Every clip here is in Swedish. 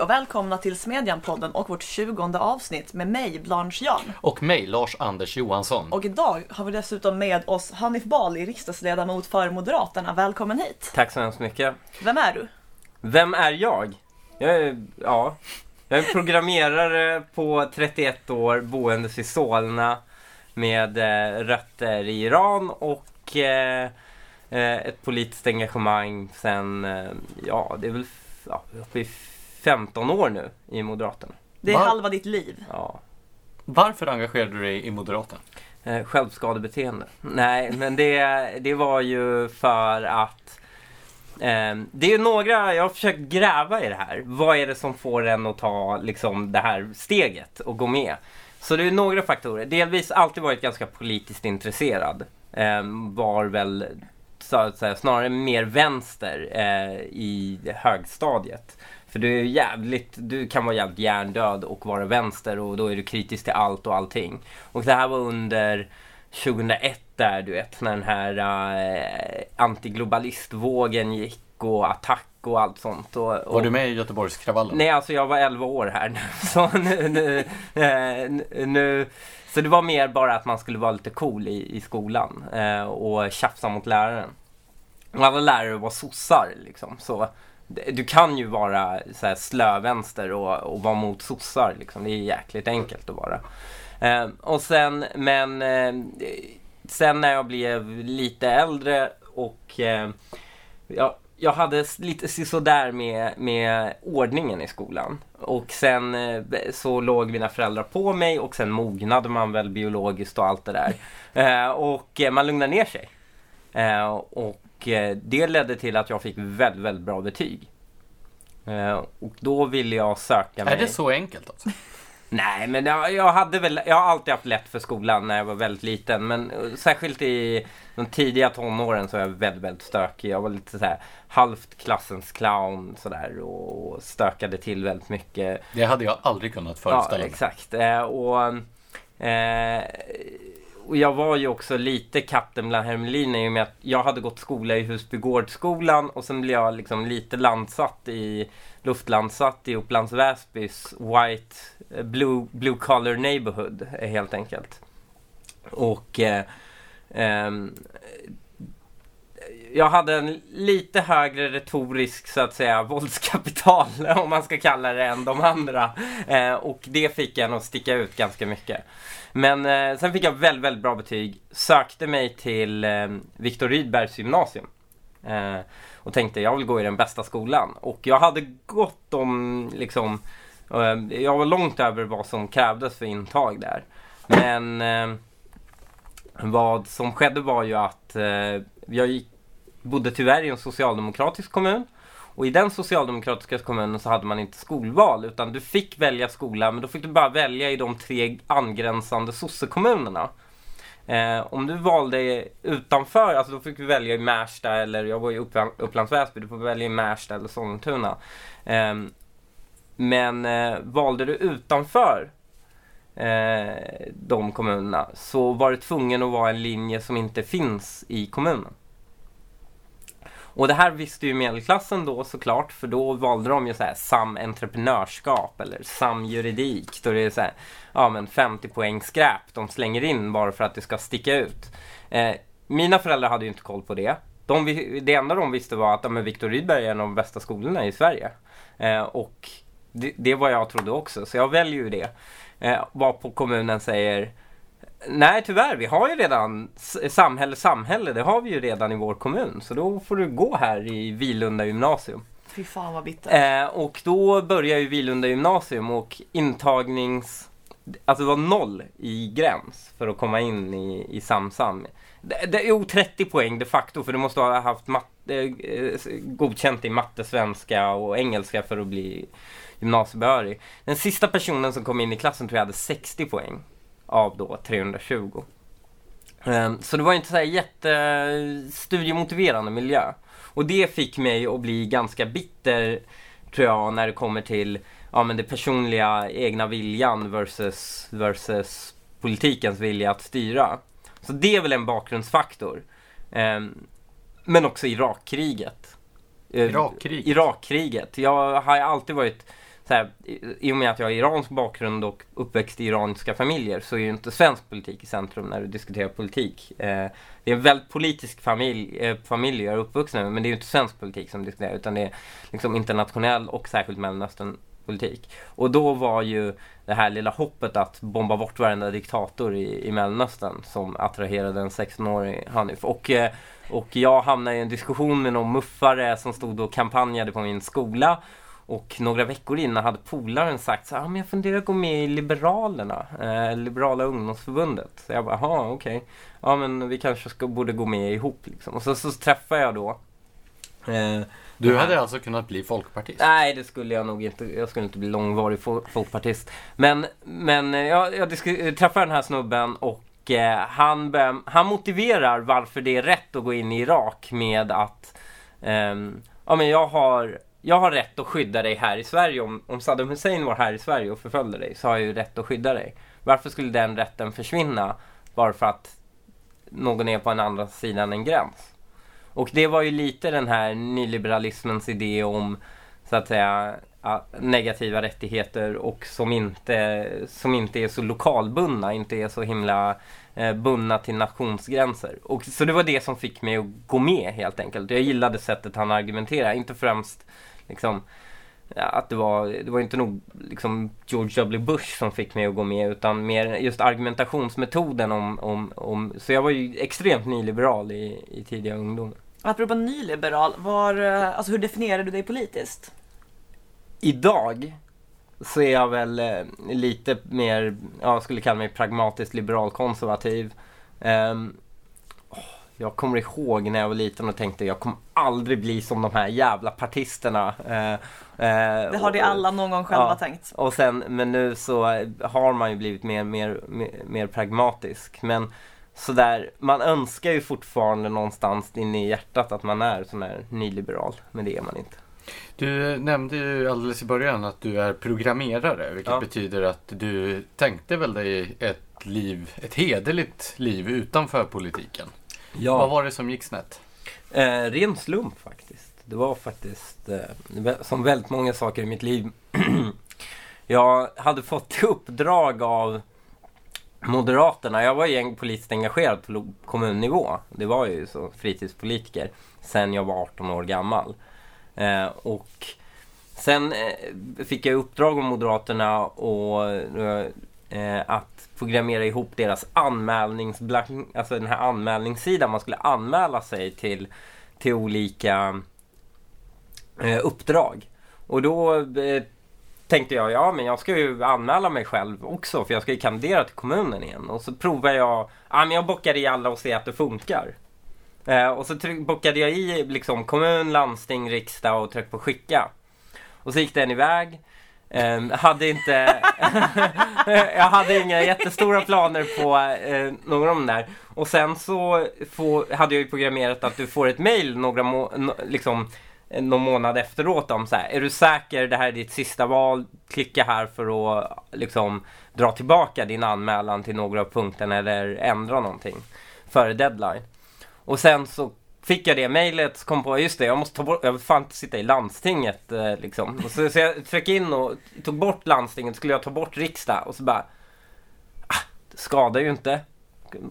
Hej och välkomna till Smedjan-podden och vårt 20 avsnitt med mig, Blanche Jan. Och mig, Lars-Anders Johansson. Och idag har vi dessutom med oss Hanif Bali, riksdagsledamot för Moderaterna. Välkommen hit! Tack så hemskt mycket. Vem är du? Vem är jag? Jag är, ja, jag är programmerare på 31 år, boendes i Solna med eh, rötter i Iran och eh, eh, ett politiskt engagemang sen, ja, det är väl ja, uppe i 15 år nu i Moderaterna. Det är Va? halva ditt liv. Ja. Varför engagerade du dig i Moderaterna? Eh, självskadebeteende. Nej, men det, det var ju för att eh, det är några, jag har försökt gräva i det här. Vad är det som får en att ta liksom, det här steget och gå med? Så det är några faktorer. Delvis alltid varit ganska politiskt intresserad. Eh, var väl så att säga, snarare mer vänster eh, i högstadiet. För du är jävligt, du kan vara jävligt hjärndöd och vara vänster och då är du kritisk till allt och allting. Och det här var under 2001 där du vet när den här uh, antiglobalistvågen gick och attack och allt sånt. Och, och, Var du med i Göteborgskravallen? Nej, alltså jag var 11 år här nu. Så nu, nu, eh, nu så det var mer bara att man skulle vara lite cool i, i skolan eh, och tjafsa mot läraren. Och alla lärare var sossar liksom. Så du kan ju vara så här slövänster och, och vara mot sossar liksom. Det är jäkligt enkelt att vara. Eh, och sen, men eh, sen när jag blev lite äldre och eh, jag, jag hade lite sådär med, med ordningen i skolan. Och sen eh, så låg mina föräldrar på mig och sen mognade man väl biologiskt och allt det där. Eh, och eh, man lugnade ner sig. Eh, och eh, det ledde till att jag fick väldigt, väldigt bra betyg. Eh, och då ville jag söka mig... Är det så enkelt alltså? Nej, men jag, jag hade väl, jag har alltid haft lätt för skolan när jag var väldigt liten. Men eh, särskilt i de tidiga tonåren så var jag väldigt, väldigt stökig. Jag var lite så här halvt klassens clown sådär och stökade till väldigt mycket. Det hade jag aldrig kunnat Ja, föreställa mig. exakt. Eh, och, eh, och jag var ju också lite katten bland hermeliner i och med att jag hade gått skola i Husbygårdsskolan och sen blev jag liksom lite landsatt i luftlandsatt i Upplands Väsbys White eh, Blue, blue Collar Neighborhood eh, helt enkelt. Och eh, eh, jag hade en lite högre retorisk så att säga våldskapital om man ska kalla det än de andra. Eh, och det fick en att sticka ut ganska mycket. Men eh, sen fick jag väldigt, väldigt bra betyg. Sökte mig till eh, Viktor Rydbergs gymnasium. Eh, och tänkte jag vill gå i den bästa skolan. Och jag hade gått om liksom eh, jag var långt över vad som krävdes för intag där. Men eh, vad som skedde var ju att eh, jag gick, bodde tyvärr i en socialdemokratisk kommun. Och i den socialdemokratiska kommunen så hade man inte skolval utan du fick välja skola men då fick du bara välja i de tre angränsande sossekommunerna. Eh, om du valde utanför, alltså då fick du välja i Märsta eller jag var i Uppland, Upplands Väsby, du får välja i Märsta eller Sollentuna. Eh, men eh, valde du utanför eh, de kommunerna så var du tvungen att vara en linje som inte finns i kommunen. Och det här visste ju medelklassen då såklart för då valde de ju så här samentreprenörskap eller samjuridik. Då det är så ja men 50 poäng skräp de slänger in bara för att det ska sticka ut. Eh, mina föräldrar hade ju inte koll på det. De, det enda de visste var att ja, men Viktor Rydberg är en av de bästa skolorna i Sverige. Eh, och det, det var jag trodde också, så jag väljer ju det. Eh, var på kommunen säger Nej tyvärr, vi har ju redan samhälle, samhälle, det har vi ju redan i vår kommun. Så då får du gå här i Vilunda gymnasium. Fy fan vad bittert. Eh, och då börjar ju Vilunda gymnasium och intagnings... Alltså det var noll i gräns för att komma in i, i Samsam. Det, det, jo, 30 poäng de facto för du måste ha haft matte, eh, godkänt i matte, svenska och engelska för att bli gymnasiebehörig. Den sista personen som kom in i klassen tror jag hade 60 poäng av då 320. Ehm, Så det var inte så här jättestudiemotiverande miljö. Och det fick mig att bli ganska bitter, tror jag, när det kommer till ja, men det personliga egna viljan versus, versus politikens vilja att styra. Så det är väl en bakgrundsfaktor. Ehm, men också Irakkriget. Eh, Irakkriget? Irakkriget. Jag har alltid varit så här, i, och med att jag har iransk bakgrund och uppväxt i iranska familjer så är ju inte svensk politik i centrum när du diskuterar politik. Eh, det är en väldigt politisk familj, eh, familj jag är uppvuxen med men det är ju inte svensk politik som diskuteras utan det är liksom internationell och särskilt Mellanöstern politik. Och då var ju det här lilla hoppet att bomba bort varenda diktator i, i Mellanöstern som attraherade en 16-årig Hanif. Och, eh, och jag hamnade i en diskussion med någon muffare som stod och kampanjade på min skola. Och några veckor innan hade polaren sagt så här, ah, men jag funderar att gå med i Liberalerna, eh, Liberala ungdomsförbundet. Så jag bara, jaha okej, okay. ja men vi kanske ska, borde gå med ihop liksom. Och så, så träffade jag då eh, du hade alltså kunnat bli folkpartist? Nej, det skulle jag nog inte. Jag skulle inte bli långvarig folkpartist. Men, men eh, jag, jag träffade den här snubben och eh, han, han motiverar varför det är rätt att gå in i Irak med att eh, ja, men jag, har, jag har rätt att skydda dig här i Sverige. Om, om Saddam Hussein var här i Sverige och förföljde dig så har jag ju rätt att skydda dig. Varför skulle den rätten försvinna bara för att någon är på en andra sidan en gräns? Och det var ju lite den här nyliberalismens idé om så att säga negativa rättigheter och som inte, som inte är så lokalbundna, inte är så himla eh, bundna till nationsgränser. Och, så det var det som fick mig att gå med helt enkelt. Jag gillade sättet han argumenterade, inte främst liksom att det var, det var inte nog liksom George W Bush som fick mig att gå med utan mer just argumentationsmetoden om, om, om så jag var ju extremt nyliberal i, i tidiga ungdomar. Apropå nyliberal, var, eh, alltså hur definierar du dig politiskt? Idag så är jag väl eh, lite mer, jag skulle kalla mig pragmatiskt liberal konservativ. Um, jag kommer ihåg när jag var liten och tänkte jag kommer aldrig bli som de här jävla partisterna. Uh, uh, det har de alla någon gång själva ja, tänkt. Och sen, men nu så har man ju blivit mer, mer, mer, mer pragmatisk. Men sådär, man önskar ju fortfarande någonstans inne i hjärtat att man är sån här nyliberal, men det är man inte. Du nämnde ju alldeles i början att du är programmerare, vilket ja. betyder att du tänkte väl dig ett liv, ett hederligt liv utanför politiken. Ja. Vad var det som gick snett? Eh, ren slump faktiskt. Det var faktiskt, eh, som väldigt många saker i mitt liv. jag hade fått uppdrag av Moderaterna, jag var ju politiskt engagerad på kommunnivå. Det var ju så fritidspolitiker sen jag var 18 år gammal. Eh, och sen eh, fick jag uppdrag av Moderaterna och, eh, Eh, att programmera ihop deras anmälningsblank, alltså den här anmälningssidan. Man skulle anmäla sig till, till olika eh, uppdrag. Och då eh, tänkte jag, ja men jag ska ju anmäla mig själv också för jag ska ju kandidera till kommunen igen. Och så provar jag, ja men jag bockar i alla och ser att det funkar. Eh, och så bockade jag i liksom kommun, landsting, riksdag och tryckte på skicka. Och så gick den iväg. Eh, hade inte, jag hade inga jättestora planer på eh, någon av de där. Och sen så få, hade jag ju programmerat att du får ett mail några må, no, liksom eh, någon månad efteråt om så här, är du säker det här är ditt sista val? Klicka här för att liksom dra tillbaka din anmälan till några av punkterna eller ändra någonting före deadline. Och sen så fick jag det mejlet kom på, just det, jag måste ta bort, jag vill fan inte sitta i landstinget eh, liksom. Och så, så jag tryckte in och tog bort landstinget, skulle jag ta bort riksdag och så bara, ah, det skadar ju inte.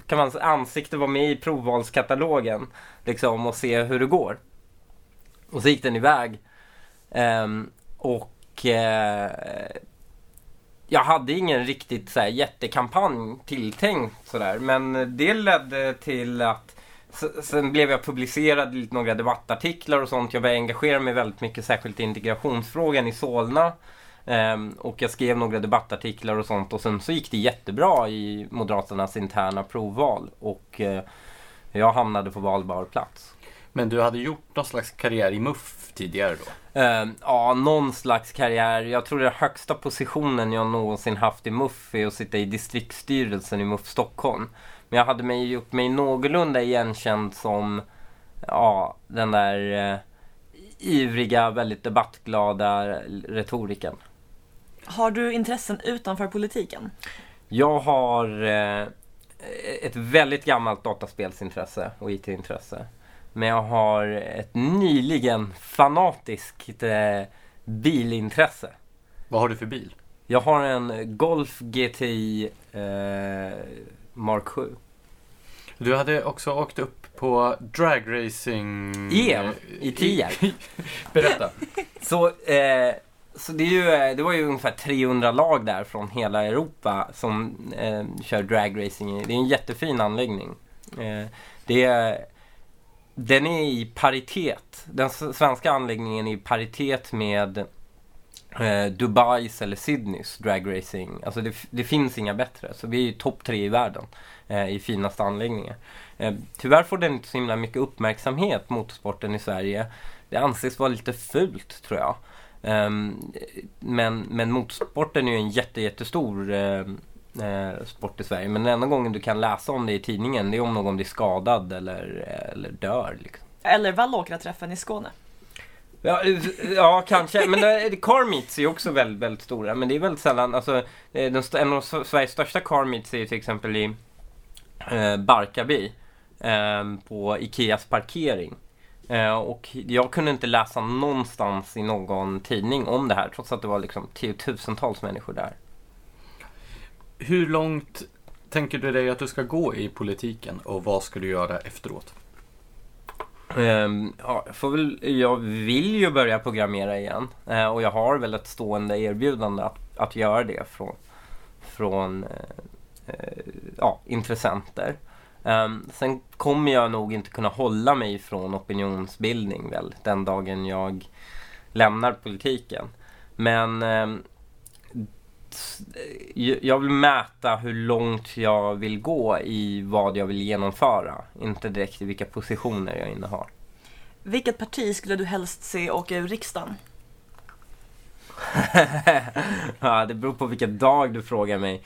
Kan man ansikte vara med i provvalskatalogen liksom och se hur det går. Och så gick den iväg. Um, och uh, jag hade ingen riktigt så här, jättekampanj tilltänkt sådär. Men det ledde till att Sen blev jag publicerad i några debattartiklar och sånt. Jag började engagera mig väldigt mycket, särskilt i integrationsfrågan i Solna. Um, och jag skrev några debattartiklar och sånt och sen så gick det jättebra i Moderaternas interna provval. Och uh, jag hamnade på valbar plats. Men du hade gjort någon slags karriär i MUF tidigare då? Uh, ja, någon slags karriär. Jag tror den högsta positionen jag någonsin haft i MUF är att sitta i distriktsstyrelsen i MUF Stockholm. Men jag hade mig, gjort mig någorlunda igenkänd som ja, den där uh, ivriga, väldigt debattglada retoriken. Har du intressen utanför politiken? Jag har uh, ett väldigt gammalt dataspelsintresse och IT-intresse. Men jag har ett nyligen fanatiskt eh, bilintresse. Vad har du för bil? Jag har en Golf GTI eh, Mark 7. Du hade också åkt upp på dragracing... EM i Tierp. Berätta. Så, eh, så det, är ju, det var ju ungefär 300 lag där från hela Europa som eh, kör dragracing. Det är en jättefin anläggning. Eh, det är, den är i paritet. Den svenska anläggningen är i paritet med eh, Dubais eller Sydneys dragracing. Alltså det, det, finns inga bättre. Så vi är ju topp tre i världen eh, i finaste anläggningar. Eh, tyvärr får den inte så himla mycket uppmärksamhet, motorsporten i Sverige. Det anses vara lite fult tror jag. Eh, men, men motorsporten är ju en jätte, jättestor eh, eh, sport i Sverige. Men den enda gången du kan läsa om det i tidningen det är om någon blir skadad eller, eh, eller dör. Liksom. Eller Vallåkra-träffen i Skåne. Ja, ja, kanske. Men eh, car meets är också väldigt, väldigt stora. Men det är väldigt sällan. Alltså, eh, den, en av Sveriges största car meets är till exempel i eh, Barkarby. Eh, på Ikeas parkering. Eh, och jag kunde inte läsa någonstans i någon tidning om det här. Trots att det var liksom tiotusentals människor där. Hur långt tänker du dig att du ska gå i politiken och vad ska du göra efteråt? Um, ja, jag, väl, jag vill ju börja programmera igen uh, och jag har väl ett stående erbjudande att, att göra det från, från uh, uh, ja, intressenter. Um, sen kommer jag nog inte kunna hålla mig från opinionsbildning väl den dagen jag lämnar politiken. Men ehm, um, jag vill mäta hur långt jag vill gå i vad jag vill genomföra. Inte direkt i vilka positioner jag innehar. Vilket parti skulle du helst se åka ur riksdagen? ja, det beror på vilken dag du frågar mig.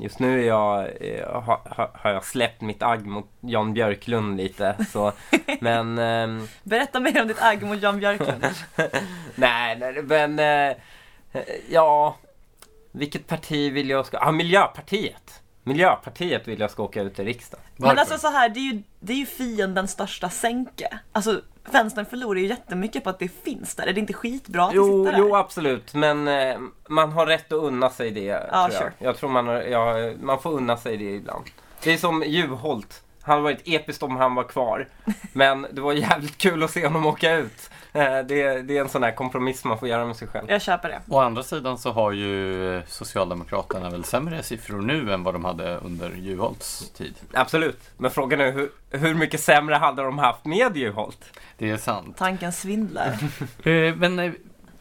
Just nu är jag, eh, har, har jag släppt mitt agg mot Jan Björklund lite. Så, men, ähm... Berätta mer om ditt agg mot Jan Björklund. nej, nej, men äh, ja, vilket parti vill jag ska... Ja, ah, Miljöpartiet. Miljöpartiet vill jag ska åka ut i riksdagen. Men alltså så här, det är ju, det är ju fiendens största sänke. Alltså vänstern förlorar ju jättemycket på att det finns där. Är det inte skitbra att jo, det sitter där? Jo, absolut. Men eh, man har rätt att unna sig det. Ja, tror jag. Sure. jag tror man, har, ja, man får unna sig det ibland. Det är som Juholt. Han hade varit episkt om han var kvar. Men det var jävligt kul att se honom åka ut. Eh, det, det är en sån här kompromiss man får göra med sig själv. Jag köper det. Å andra sidan så har ju Socialdemokraterna väl sämre siffror nu än vad de hade under Juholts tid. Absolut, men frågan är hur, hur mycket sämre hade de haft med Juholt? Det är sant. Tanken svindlar. Eh, men eh,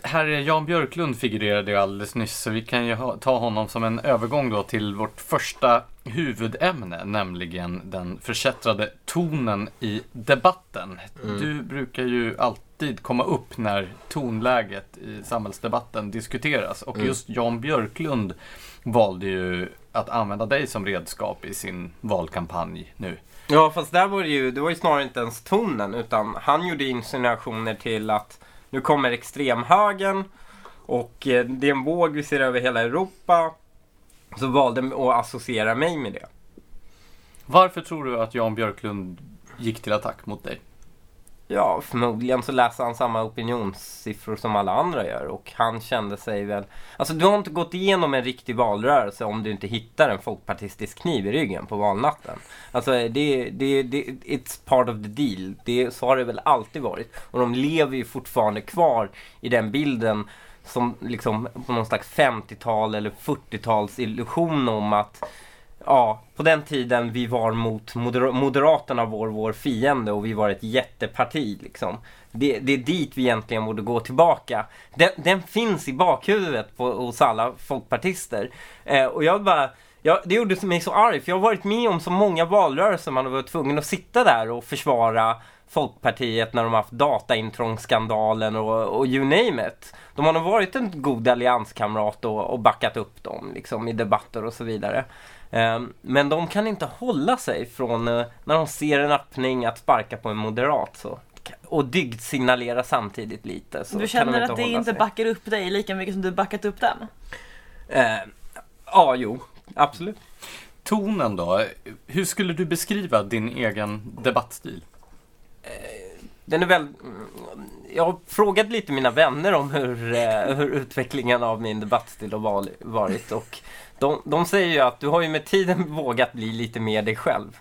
herr Jan Björklund figurerade ju alldeles nyss så vi kan ju ha, ta honom som en övergång då till vårt första huvudämne, nämligen den förkättrade tonen i debatten. Mm. Du brukar ju alltid komma upp när tonläget i samhällsdebatten diskuteras och mm. just Jan Björklund valde ju att använda dig som redskap i sin valkampanj nu. Ja, fast där var det ju, det var ju snarare inte ens tonen utan han gjorde insinuationer till att nu kommer extremhögern och eh, det är en våg vi ser över hela Europa. Så valde att associera mig med det. Varför tror du att Jan Björklund gick till attack mot dig? Ja, förmodligen så läser han samma opinionssiffror som alla andra gör och han kände sig väl... Alltså du har inte gått igenom en riktig valrörelse om du inte hittar en folkpartistisk kniv i ryggen på valnatten. Alltså det, det, det it's part of the deal. Det, så har det väl alltid varit. Och de lever ju fortfarande kvar i den bilden som liksom på någon slags 50-tal eller 40-tals illusion om att ja, på den tiden vi var mot moder Moderaterna var vår fiende och vi var ett jätteparti liksom. Det, det är dit vi egentligen borde gå tillbaka. Den, den finns i bakhuvudet på, hos alla folkpartister. Eh, och jag bara, jag, det gjorde mig så arg för jag har varit med om så många valrörelser man har varit tvungen att sitta där och försvara Folkpartiet när de har haft dataintrångsskandalen och, och you name it. De har nog varit en god allianskamrat och, och backat upp dem liksom, i debatter och så vidare. Ehm, men de kan inte hålla sig från eh, när de ser en öppning att sparka på en moderat. Så. Och dygd signalera samtidigt lite. Så du känner de att det inte sig. backar upp dig lika mycket som du backat upp dem? Uh, ja, jo. Absolut. Tonen då? Hur skulle du beskriva din egen debattstil? Uh, den är väl jag har frågat lite mina vänner om hur, eh, hur utvecklingen av min debattstil har varit och de, de säger ju att du har ju med tiden vågat bli lite mer dig själv.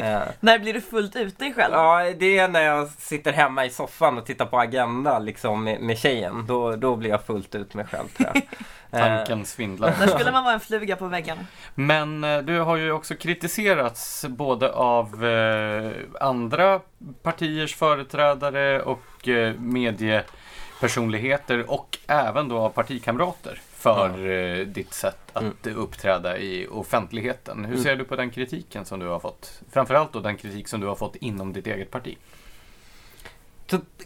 Uh, när blir du fullt ut dig själv? Ja, det är när jag sitter hemma i soffan och tittar på Agenda liksom, med, med tjejen. Då, då blir jag fullt ut mig själv tror jag. Tanken svindlar. Där skulle man vara en fluga på väggen. Men eh, du har ju också kritiserats både av eh, andra partiers företrädare och eh, mediepersonligheter och även då av partikamrater för mm. ditt sätt att mm. uppträda i offentligheten. Hur mm. ser du på den kritiken som du har fått? Framförallt då den kritik som du har fått inom ditt eget parti.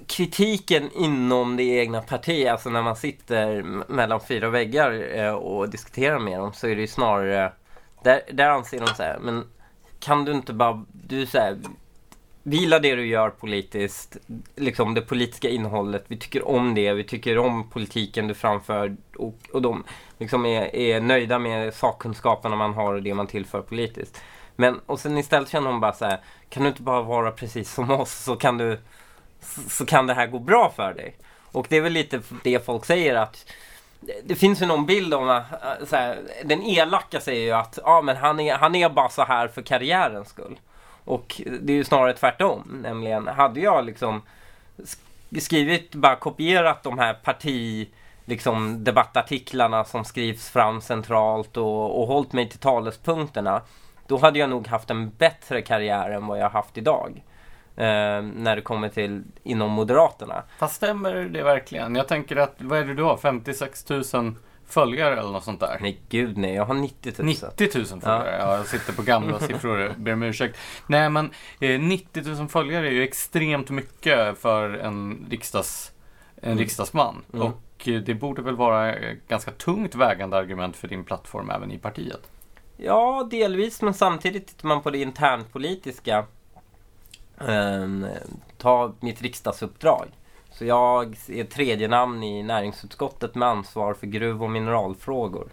kritiken inom det egna partiet, alltså när man sitter mellan fyra väggar eh, och diskuterar med dem så är det ju snarare där, där anser de så här, men kan du inte bara, du så här, vi gillar det du gör politiskt, liksom det politiska innehållet. Vi tycker om det, vi tycker om politiken du framför och, och de liksom är, är nöjda med sakkunskaperna man har och det man tillför politiskt. Men, och sen istället känner hon bara så här, kan du inte bara vara precis som oss så kan du, så kan det här gå bra för dig. Och det är väl lite det folk säger att det finns ju någon bild om att eh, här, den elaka säger ju att ah, men han, är, han är bara så här för karriärens skull. Och det är ju snarare tvärtom. Nämligen, hade jag liksom skrivit, bara kopierat de här parti liksom debattartiklarna som skrivs fram centralt och, och hållit mig till talespunkterna. Då hade jag nog haft en bättre karriär än vad jag haft idag. Eh, när det kommer till inom Moderaterna. Fast stämmer det verkligen? Jag tänker att, vad är det du har? 56 000 följare eller något sånt där? Nej, gud nej. Jag har 90 000. 90 000 följare? Ja, ja jag sitter på gamla siffror. Ber om ursäkt. Nej, men eh, 90 000 följare är ju extremt mycket för en, riksdags, en mm. riksdagsman. Mm. Och eh, det borde väl vara ett ganska tungt vägande argument för din plattform även i partiet? Ja, delvis. Men samtidigt tittar man på det internpolitiska. Um, ta mitt riksdagsuppdrag. Så jag är tredje namn i näringsutskottet med ansvar för gruv och mineralfrågor.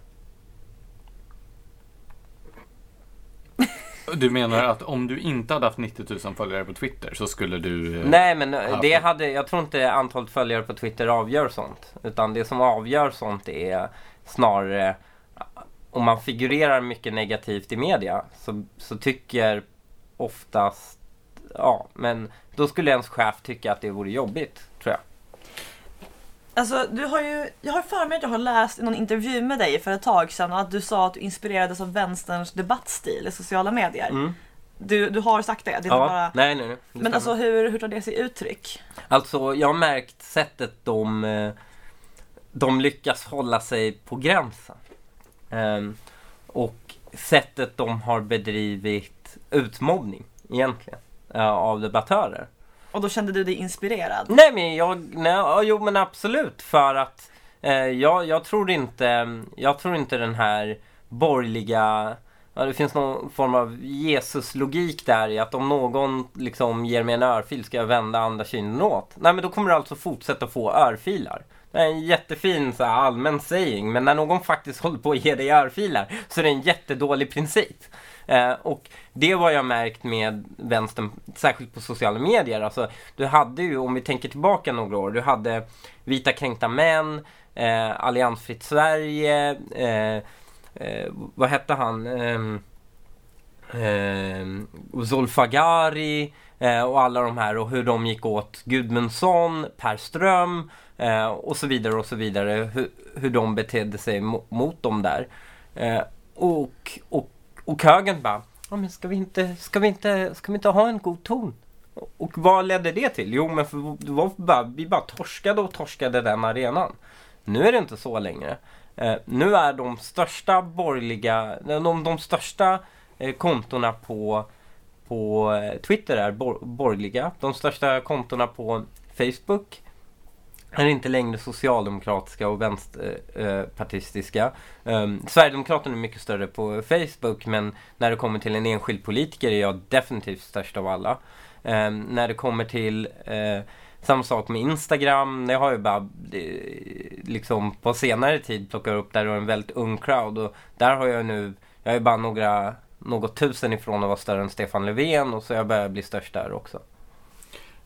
Du menar att om du inte hade haft 90 000 följare på Twitter så skulle du... Eh, Nej, men eh, det hade, jag tror inte antalet följare på Twitter avgör sånt. Utan det som avgör sånt är snarare om man figurerar mycket negativt i media så, så tycker oftast, ja, men då skulle ens chef tycka att det vore jobbigt. Alltså, du har ju, jag har för mig att jag har läst någon intervju med dig för ett tag sedan att du sa att du inspirerades av vänsterns debattstil i sociala medier. Mm. Du, du har sagt det? det ja, bara... nej, nej, nej. Men alltså hur, hur tar det sig uttryck? Alltså, jag har märkt sättet de, eh, de lyckas hålla sig på gränsen. Um, och sättet de har bedrivit utmobbning egentligen uh, av debattörer. Och då kände du dig inspirerad? Nej men jag, nej, jo men absolut för att eh, jag, jag tror inte, jag tror inte den här borgerliga Ja, det finns någon form av Jesus-logik där i att om någon liksom ger mig en örfil ska jag vända andra kinden åt. Nej men då kommer du alltså fortsätta få örfilar. Det är en jättefin så här, allmän saying men när någon faktiskt håller på att ge dig örfilar så är det en jättedålig princip. Eh, och det var jag märkt med vänstern, särskilt på sociala medier. Alltså, du hade ju, om vi tänker tillbaka några år, du hade Vita kränkta män, eh, Alliansfritt Sverige, eh, eh, vad hette han? Eh, eh, Zolfagari eh, och alla de här och hur de gick åt Gudmundsson, Per Ström eh, och så vidare och så vidare. Hur, hur de betedde sig mot, mot dem där. Eh, och, och och högern bara, ja, men ska, vi inte, ska, vi inte, ska vi inte ha en god ton? Och vad ledde det till? Jo, men för det var bara, vi bara torskade och torskade den arenan. Nu är det inte så längre. Eh, nu är de största borgerliga, de, de största eh, kontona på, på eh, Twitter är bor, borgerliga. De största kontona på Facebook är inte längre socialdemokratiska och vänsterpartistiska. Um, Sverigedemokraterna är mycket större på Facebook men när det kommer till en enskild politiker är jag definitivt störst av alla. Um, när det kommer till uh, samma sak med Instagram. Det har ju bara liksom på senare tid plockat upp där det är en väldigt ung crowd och där har jag nu, jag är bara några, något tusen ifrån att vara större än Stefan Löfven och så jag börjar bli störst där också.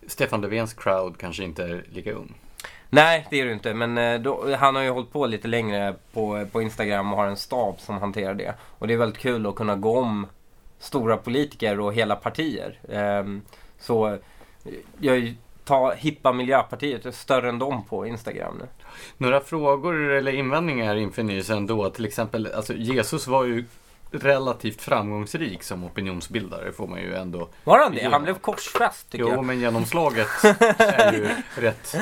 Stefan Löfvens crowd kanske inte är lika ung. Nej, det är det inte. Men eh, då, han har ju hållit på lite längre på, på Instagram och har en stab som hanterar det. Och det är väldigt kul att kunna gå om stora politiker och hela partier. Um, så jag tar hippa Miljöpartiet är större än dem på Instagram nu. Några frågor eller invändningar inför nyheten då? Till exempel, alltså Jesus var ju relativt framgångsrik som opinionsbildare får man ju ändå Var han det? Han blev korsfäst tycker jo, jag. Jo, men genomslaget är ju rätt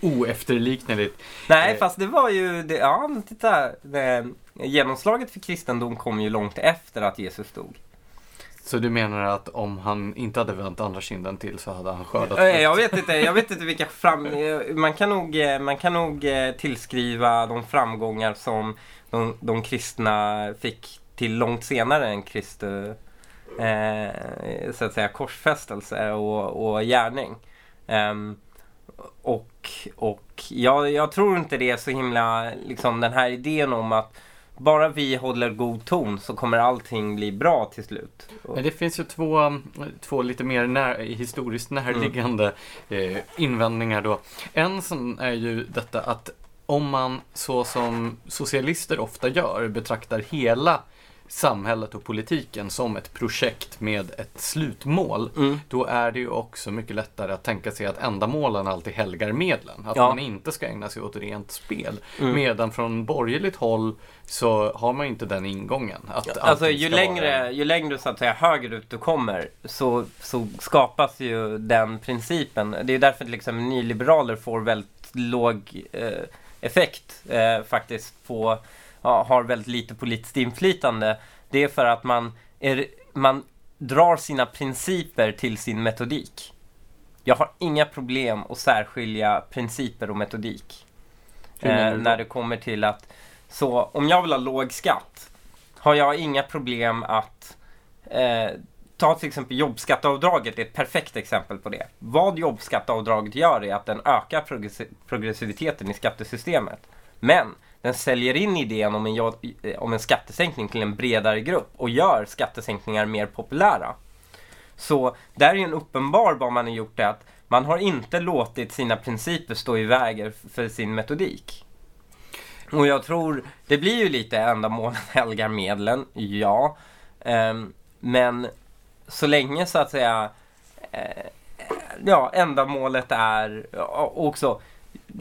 oefterlikneligt. Nej, eh. fast det var ju, det, ja titta. Det, genomslaget för kristendom kom ju långt efter att Jesus dog. Så du menar att om han inte hade vänt andra kinden till så hade han skördat? Äh, jag vet inte, jag vet inte vilka fram... Man kan nog, man kan nog eh, tillskriva de framgångar som de, de kristna fick till långt senare än Kristi eh, så att säga korsfästelse och, och gärning. Um, och och jag, jag tror inte det är så himla, liksom den här idén om att bara vi håller god ton så kommer allting bli bra till slut. Men det finns ju två, två lite mer när, historiskt närliggande mm. eh, invändningar då. En som är ju detta att om man så som socialister ofta gör betraktar hela samhället och politiken som ett projekt med ett slutmål, mm. då är det ju också mycket lättare att tänka sig att ändamålen alltid helgar medlen. Att ja. man inte ska ägna sig åt rent spel. Mm. Medan från borgerligt håll så har man inte den ingången. Att alltså ju längre, vara... ju längre så att säga högerut du kommer så, så skapas ju den principen. Det är därför exempel nyliberaler får väldigt låg eh, effekt eh, faktiskt på har väldigt lite politiskt inflytande. Det är för att man, är, man drar sina principer till sin metodik. Jag har inga problem att särskilja principer och metodik. Eh, när det kommer till att, så om jag vill ha låg skatt har jag inga problem att eh, ta till exempel jobbskatteavdraget är ett perfekt exempel på det. Vad jobbskatteavdraget gör är att den ökar progressiviteten i skattesystemet. Men den säljer in idén om en, om en skattesänkning till en bredare grupp och gör skattesänkningar mer populära. Så där är en uppenbar vad man har gjort är att man har inte låtit sina principer stå i vägen för sin metodik. Och jag tror, det blir ju lite ändamålen helgar medlen, ja. Ehm, men så länge så att säga eh, ja, ändamålet är också,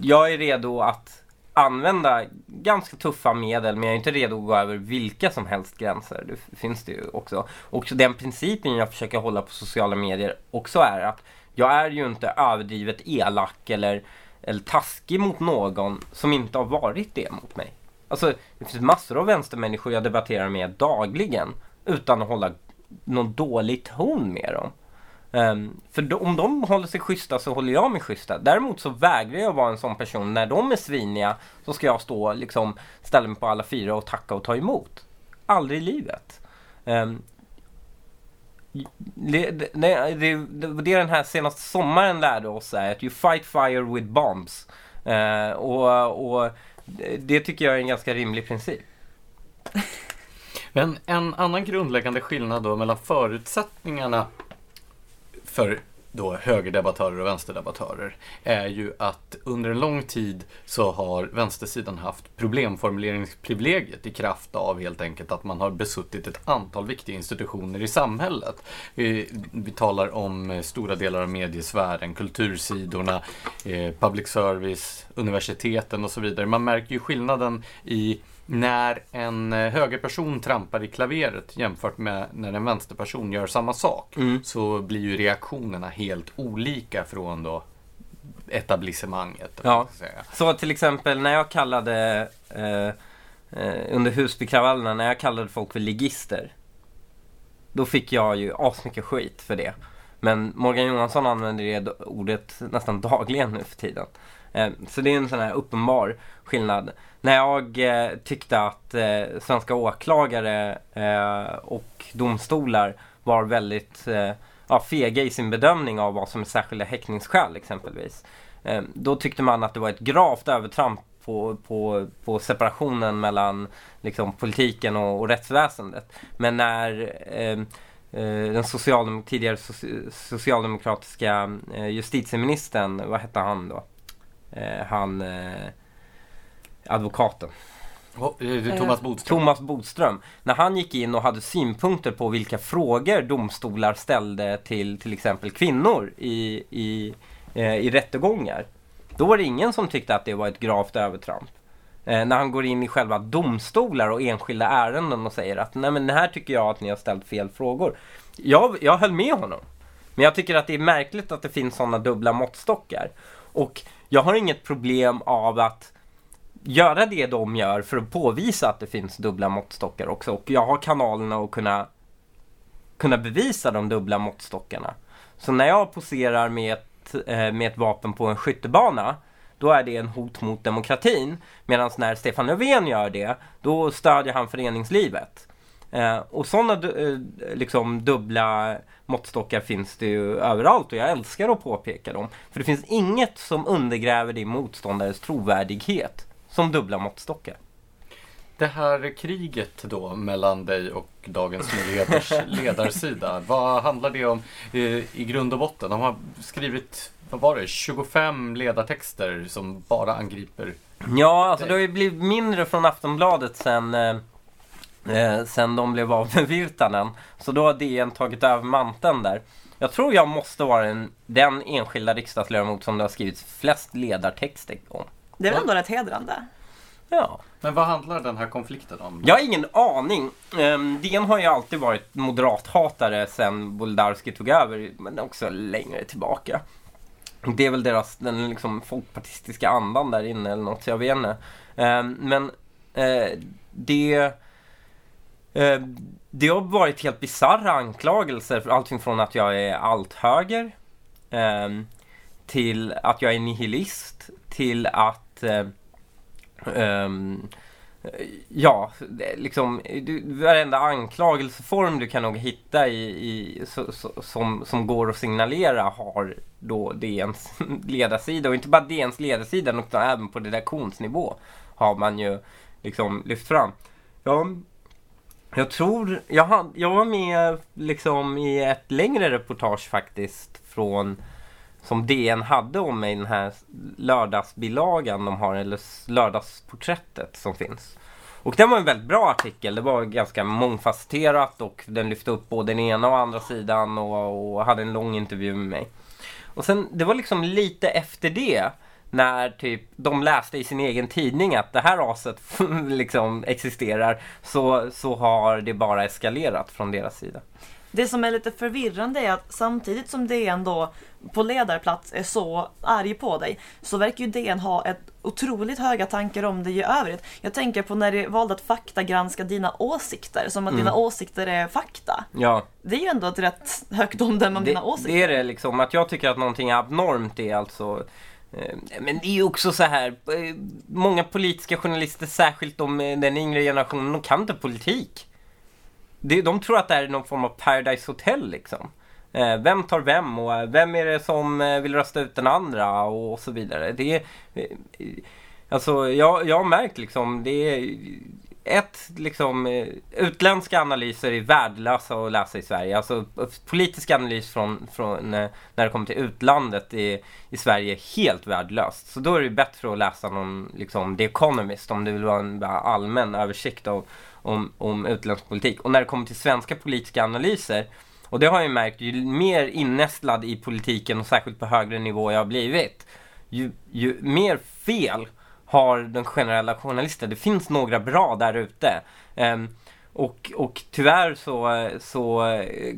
jag är redo att använda ganska tuffa medel men jag är inte redo att gå över vilka som helst gränser. Det finns det ju också. Och den principen jag försöker hålla på sociala medier också är att jag är ju inte överdrivet elak eller, eller taskig mot någon som inte har varit det mot mig. Alltså det finns massor av vänstermänniskor jag debatterar med dagligen utan att hålla någon dålig ton med dem. Um, för de, om de håller sig schyssta så håller jag mig schyssta. Däremot så vägrar jag vara en sån person. När de är sviniga så ska jag stå liksom ställa mig på alla fyra och tacka och ta emot. Aldrig i livet. Um, det, det, det, det, den här senaste sommaren lärde oss är att you fight fire with bombs. Uh, och, och det tycker jag är en ganska rimlig princip. Men en annan grundläggande skillnad då mellan förutsättningarna för då högerdebattörer och vänsterdebattörer är ju att under en lång tid så har vänstersidan haft problemformuleringsprivilegiet i kraft av helt enkelt att man har besuttit ett antal viktiga institutioner i samhället. Vi, talar om eh, stora delar av mediesfären, kultursidorna, eh, public service, universiteten och så vidare. Man märker ju skillnaden i när en eh, högerperson trampar i klaveret jämfört med när en vänsterperson gör samma sak mm. så blir ju reaktionerna helt olika från då etablissemanget. Ja. Så till exempel när jag kallade eh, eh, under Husbykravallerna, när jag kallade folk för ligister. Då fick jag ju asmycket skit för det. Men Morgan Johansson använder det ordet nästan dagligen nu för tiden. Eh, så det är en sån här uppenbar skillnad. När jag eh, tyckte att eh, svenska åklagare eh, och domstolar var väldigt eh, ja, fega i sin bedömning av vad som är särskilda häktningsskäl exempelvis. Eh, då tyckte man att det var ett gravt övertramp på, på, på separationen mellan liksom, politiken och, och rättsväsendet. Men när eh, den socialdem tidigare socialdemokratiska justitieministern, vad hette han då? han advokaten. Thomas Bodström. Thomas Bodström. När han gick in och hade synpunkter på vilka frågor domstolar ställde till till exempel kvinnor i, i, i rättegångar. Då var det ingen som tyckte att det var ett gravt övertramp. Eh, när han går in i själva domstolar och enskilda ärenden och säger att nej men här tycker jag att ni har ställt fel frågor. Jag, jag höll med honom. Men jag tycker att det är märkligt att det finns sådana dubbla måttstockar. Och jag har inget problem av att göra det de gör för att påvisa att det finns dubbla måttstockar också. Och jag har kanalerna att kunna, kunna bevisa de dubbla måttstockarna. Så när jag poserar med ett, eh, med ett vapen på en skyttebana då är det en hot mot demokratin. Medan när Stefan Löfven gör det, då stödjer han föreningslivet. Eh, och sådana eh, liksom dubbla måttstockar finns det ju överallt och jag älskar att påpeka dem. För det finns inget som undergräver din motståndares trovärdighet som dubbla måttstockar. Det här kriget då mellan dig och Dagens Nyheters ledarsida, vad handlar det om i grund och botten? De har skrivit vad var det, 25 ledartexter som bara angriper Ja, alltså det har ju blivit mindre från Aftonbladet sen, eh, eh, sen de blev av med Virtanen. Så då har DN tagit över manteln där. Jag tror jag måste vara den, den enskilda riksdagsledamot som det har skrivits flest ledartexter om. Det är väl ändå rätt hedrande? Ja. Men vad handlar den här konflikten om? Jag har ingen aning. Um, DN har ju alltid varit moderathatare sen Boldarski tog över, men också längre tillbaka. Det är väl deras, den liksom folkpartistiska andan där inne eller något, jag vet inte. Eh, men eh, det... Eh, det har varit helt bizarra anklagelser, för allting från att jag är allt höger ehm, till att jag är nihilist, till att Eh, ehm, Ja, liksom du, varenda anklagelseform du kan nog hitta i, i så, så, som, som går att signalera har då DNs ledarsida och inte bara DNs ledarsida utan även på redaktionsnivå har man ju liksom lyft fram. Ja, jag tror, jag, had, jag var med liksom i ett längre reportage faktiskt från som DN hade om mig, den här lördagsbilagan de har, eller lördagsporträttet som finns. Och den var en väldigt bra artikel. Det var ganska mångfacetterat och den lyfte upp både den ena och andra sidan och, och hade en lång intervju med mig. Och sen, det var liksom lite efter det när typ de läste i sin egen tidning att det här aset liksom existerar så, så har det bara eskalerat från deras sida. Det som är lite förvirrande är att samtidigt som DN då på ledarplats är så arg på dig så verkar ju DN ha ett otroligt höga tankar om dig i övrigt. Jag tänker på när du valde att faktagranska dina åsikter, som att mm. dina åsikter är fakta. Ja. Det är ju ändå ett rätt högt omdöme om det, dina åsikter. Det är det liksom, att jag tycker att någonting är abnormt är alltså eh, men det är ju också så här, eh, många politiska journalister, särskilt de, den yngre generationen, de kan inte politik. De tror att det här är någon form av Paradise Hotel liksom. Eh, vem tar vem och eh, vem är det som eh, vill rösta ut den andra och så vidare. Det är, alltså jag, jag har märkt liksom, det är ett, liksom, utländska analyser är värdelösa att läsa i Sverige. Alltså politisk analys från, från när det kommer till utlandet i, i Sverige är helt värdelöst. Så då är det bättre att läsa någon, liksom, The Economist om du vill ha en allmän översikt av, om, om utländsk politik. Och när det kommer till svenska politiska analyser och det har jag märkt, ju mer innästlad i politiken och särskilt på högre nivå jag har blivit, ju, ju mer fel har den generella journalisten. Det finns några bra där ute. Um, och, och tyvärr så, så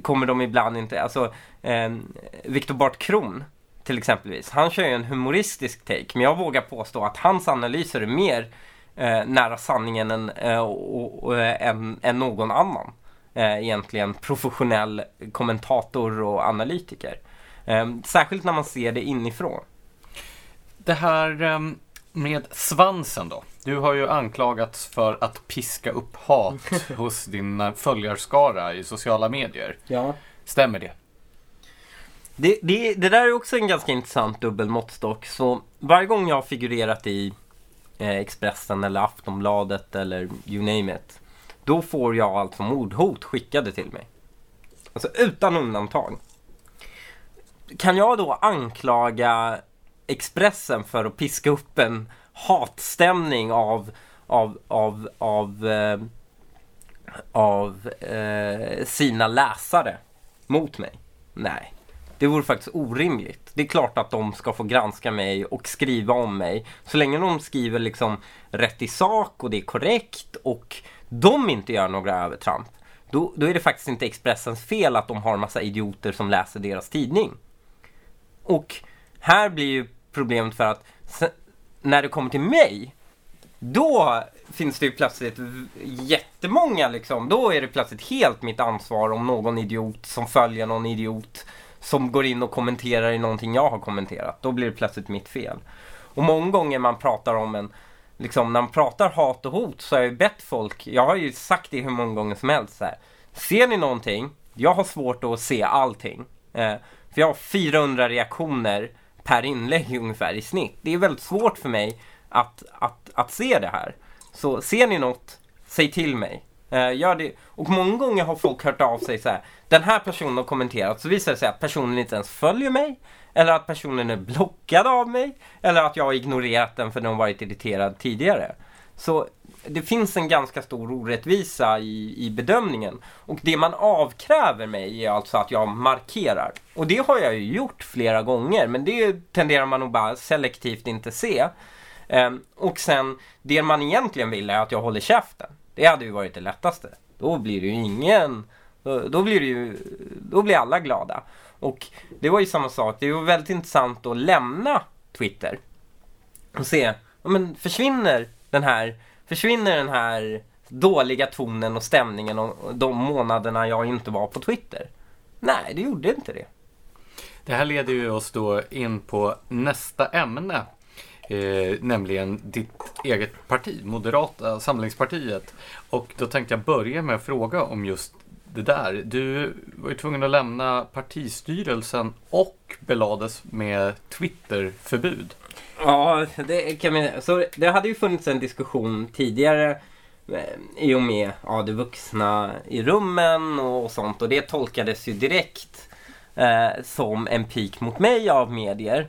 kommer de ibland inte, alltså um, Viktor Bart Kron till exempelvis, han kör ju en humoristisk take, men jag vågar påstå att hans analyser är mer eh, nära sanningen än, eh, och, och, än, än någon annan eh, egentligen professionell kommentator och analytiker. Eh, särskilt när man ser det inifrån. Det här eh, med svansen då. Du har ju anklagats för att piska upp hat hos din följarskara i sociala medier. Ja. Stämmer det? Det, det? det där är också en ganska intressant dubbel måttstock. Så varje gång jag har figurerat i eh, Eh, Expressen eller Aftonbladet eller you name it. Då får jag alltså mordhot skickade till mig. Alltså utan undantag. Kan jag då anklaga Expressen för att piska upp en hatstämning av, av, av, av, eh, av eh, sina läsare mot mig? Nej. Det vore faktiskt orimligt. Det är klart att de ska få granska mig och skriva om mig. Så länge de skriver liksom rätt i sak och det är korrekt och de inte gör några övertramp. Då, då är det faktiskt inte Expressens fel att de har en massa idioter som läser deras tidning. Och här blir ju problemet för att när det kommer till mig då finns det ju plötsligt jättemånga liksom. Då är det plötsligt helt mitt ansvar om någon idiot som följer någon idiot som går in och kommenterar i någonting jag har kommenterat. Då blir det plötsligt mitt fel. Och många gånger man pratar om en, liksom när man pratar hat och hot så har jag ju bett folk, jag har ju sagt det hur många gånger som helst så här. Ser ni någonting? Jag har svårt att se allting. Eh, för jag har 400 reaktioner per inlägg ungefär i snitt. Det är väldigt svårt för mig att, att, att se det här. Så ser ni något, säg till mig. Eh, gör det. Och många gånger har folk hört av sig så här. Den här personen har kommenterat. Så visar det sig att personen inte ens följer mig. Eller att personen är blockad av mig. Eller att jag har ignorerat den för den har varit irriterad tidigare. Så det finns en ganska stor orättvisa i, i bedömningen. Och det man avkräver mig är alltså att jag markerar. Och det har jag ju gjort flera gånger. Men det tenderar man nog bara selektivt inte se. Um, och sen, det man egentligen vill är att jag håller käften. Det hade ju varit det lättaste. Då blir det ju ingen... Då, då blir det ju... Då blir alla glada. Och det var ju samma sak. Det var väldigt intressant att lämna Twitter. Och se, ja, men försvinner den här... Försvinner den här dåliga tonen och stämningen och de månaderna jag inte var på Twitter? Nej, det gjorde inte det. Det här leder ju oss då in på nästa ämne Eh, nämligen ditt eget parti, Moderata samlingspartiet. Och då tänkte jag börja med att fråga om just det där. Du var ju tvungen att lämna partistyrelsen och belades med Twitterförbud. Ja, det kan man Så det hade ju funnits en diskussion tidigare eh, i och med ja, det vuxna i rummen och sånt. Och det tolkades ju direkt eh, som en pik mot mig av medier.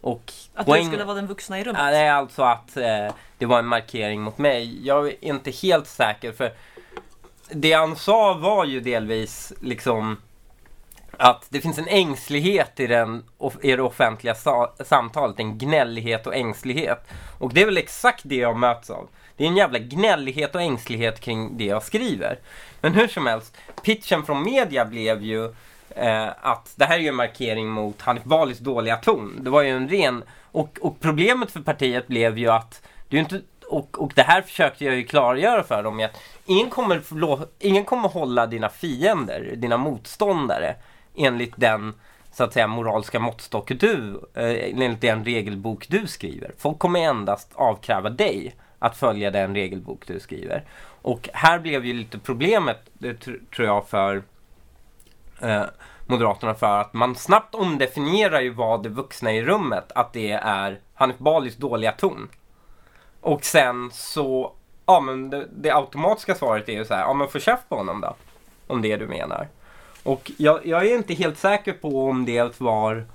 Och att poäng... du skulle vara den vuxna i rummet? Är alltså att eh, det var en markering mot mig. Jag är inte helt säker för det han sa var ju delvis liksom att det finns en ängslighet i, den, i det offentliga samtalet, en gnällighet och ängslighet. Och det är väl exakt det jag möts av. Det är en jävla gnällighet och ängslighet kring det jag skriver. Men hur som helst, pitchen från media blev ju eh, att det här är ju en markering mot Hanif Balis dåliga ton. Det var ju en ren... Och, och problemet för partiet blev ju att det är inte och, och det här försökte jag ju klargöra för dem att ingen kommer, ingen kommer hålla dina fiender, dina motståndare enligt den så att säga moraliska måttstock du, eh, enligt den regelbok du skriver. Folk kommer endast avkräva dig att följa den regelbok du skriver. Och här blev ju lite problemet, eh, det tror jag, för eh, Moderaterna för att man snabbt omdefinierar ju vad det vuxna i rummet, att det är Hanif Balis dåliga ton. Och sen så, ja men det, det automatiska svaret är ju så här, ja men få käft på honom då. Om det är du menar. Och jag, jag är inte helt säker på om det var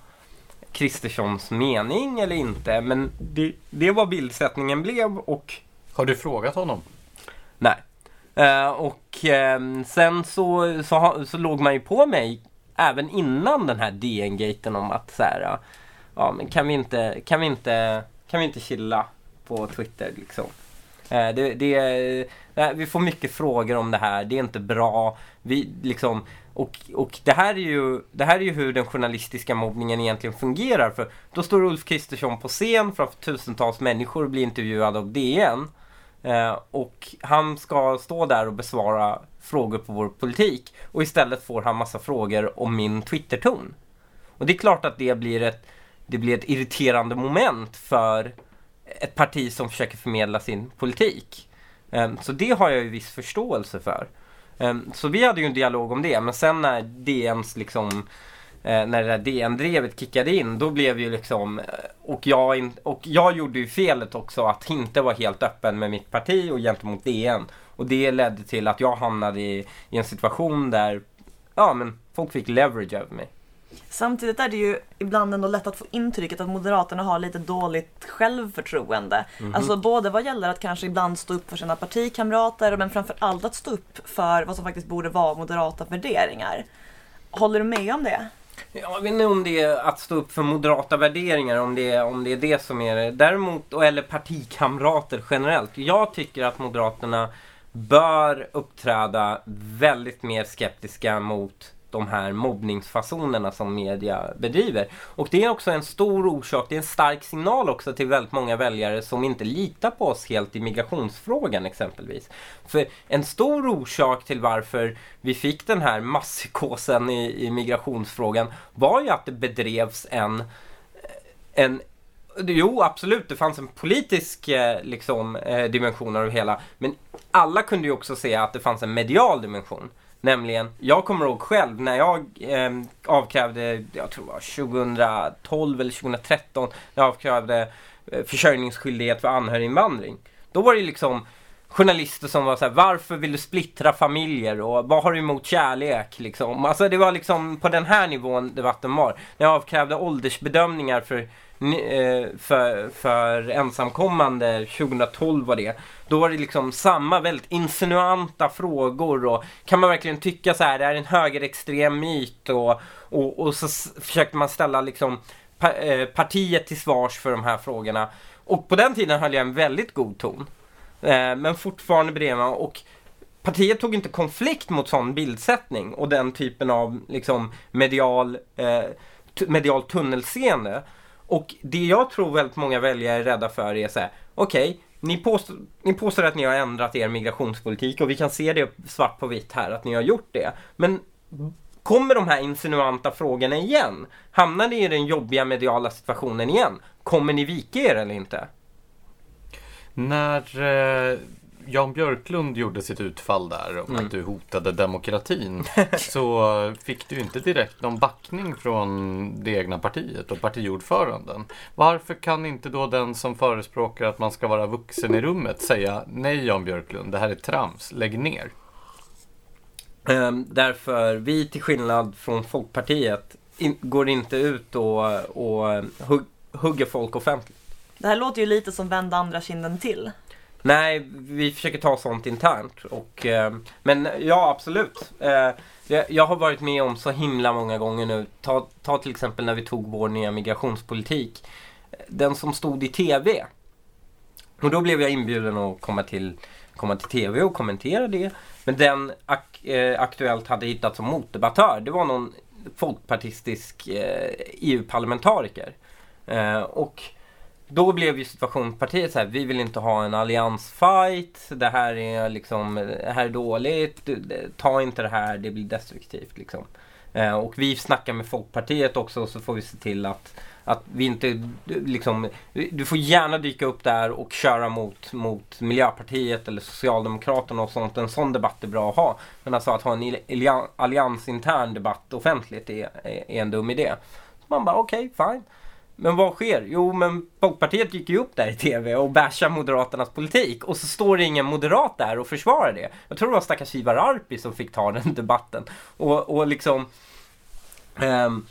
Kristerssons mening eller inte, men det, det var bildsättningen blev och... Har du frågat honom? Nej. Uh, och uh, sen så, så, så låg man ju på mig även innan den här DN-gaten om att så här, ja men kan vi inte, kan vi inte, kan vi inte chilla på Twitter liksom. Eh, det, det, eh, vi får mycket frågor om det här, det är inte bra. Vi, liksom, och, och det, här är ju, det här är ju hur den journalistiska mobbningen egentligen fungerar. För Då står Ulf Kristersson på scen framför tusentals människor och blir intervjuad av DN. Eh, och han ska stå där och besvara frågor på vår politik. Och istället får han massa frågor om min Twitter-ton. Och det är klart att det blir ett, det blir ett irriterande moment för ett parti som försöker förmedla sin politik. Ehm, så det har jag ju viss förståelse för. Ehm, så vi hade ju en dialog om det, men sen när DNs liksom eh, när det där DN-drevet kickade in, då blev ju liksom, eh, och jag, och jag gjorde ju felet också att inte vara helt öppen med mitt parti och gentemot DN. Och det ledde till att jag hamnade i, i en situation där, ja men folk fick leverage över mig. Samtidigt är det ju ibland ändå lätt att få intrycket att Moderaterna har lite dåligt självförtroende. Mm -hmm. Alltså både vad gäller att kanske ibland stå upp för sina partikamrater men framför allt att stå upp för vad som faktiskt borde vara moderata värderingar. Håller du med om det? Jag vet inte om det är att stå upp för moderata värderingar, om det är, om det, är det som är det. Däremot, eller partikamrater generellt. Jag tycker att Moderaterna bör uppträda väldigt mer skeptiska mot de här mobbningsfasonerna som media bedriver. Och det är också en stor orsak, det är en stark signal också till väldigt många väljare som inte litar på oss helt i migrationsfrågan exempelvis. För en stor orsak till varför vi fick den här masspsykosen i, i migrationsfrågan var ju att det bedrevs en, en Jo, absolut. Det fanns en politisk eh, liksom, eh, dimension av det hela. Men alla kunde ju också se att det fanns en medial dimension. Nämligen, jag kommer ihåg själv när jag eh, avkrävde, jag tror det var 2012 eller 2013, när jag avkrävde eh, försörjningsskyldighet för anhöriginvandring. Då var det liksom journalister som var så här, varför vill du splittra familjer och vad har du emot kärlek liksom? Alltså det var liksom på den här nivån debatten var. När jag avkrävde åldersbedömningar för, eh, för, för ensamkommande, 2012 var det. Då var det liksom samma väldigt insinuanta frågor och kan man verkligen tycka så här, det är en högerextrem myt och, och, och så försökte man ställa liksom eh, partiet till svars för de här frågorna. Och på den tiden höll jag en väldigt god ton. Eh, men fortfarande bredvid och partiet tog inte konflikt mot sån bildsättning och den typen av liksom medial, eh, medial tunnelseende. Och det jag tror väldigt många väljare är rädda för är så här, okej, okay, ni, påstår, ni påstår att ni har ändrat er migrationspolitik och vi kan se det svart på vitt här att ni har gjort det. Men kommer de här insinuanta frågorna igen? Hamnar ni i den jobbiga mediala situationen igen? Kommer ni vika er eller inte? När eh, Jan Björklund gjorde sitt utfall där om mm. att du hotade demokratin så fick du inte direkt någon backning från det egna partiet och partiordföranden. Varför kan inte då den som förespråkar att man ska vara vuxen i rummet säga nej Jan Björklund, det här är trams, lägg ner? Um, därför vi till skillnad från Folkpartiet in, går inte ut och, och hugg, hugger folk offentligt. Det här låter ju lite som vända andra kinden till. Nej, vi försöker ta sånt internt. Och, eh, men ja, absolut. Eh, jag har varit med om så himla många gånger nu. Ta, ta till exempel när vi tog vår nya migrationspolitik. Den som stod i TV. Och då blev jag inbjuden att komma till, komma till TV och kommentera det. Men den ak eh, Aktuellt hade hittat som motdebattör, det var någon folkpartistisk eh, e EU-parlamentariker. Eh, och då blev ju situationen så här, vi vill inte ha en alliansfight, det här är liksom, det här är dåligt, ta inte det här, det blir destruktivt liksom. Eh, och vi snackar med Folkpartiet också så får vi se till att, att vi inte liksom, du får gärna dyka upp där och köra mot, mot Miljöpartiet eller Socialdemokraterna och sånt. En sån debatt är bra att ha. Men alltså att ha en alliansintern debatt offentligt är, är, är en dum idé. Så man bara okej, okay, fine. Men vad sker? Jo, men Folkpartiet gick ju upp där i TV och bashade Moderaternas politik. Och så står det ingen moderat där och försvarar det. Jag tror det var stackars Ivar Arpi som fick ta den debatten. Och, och liksom... Um,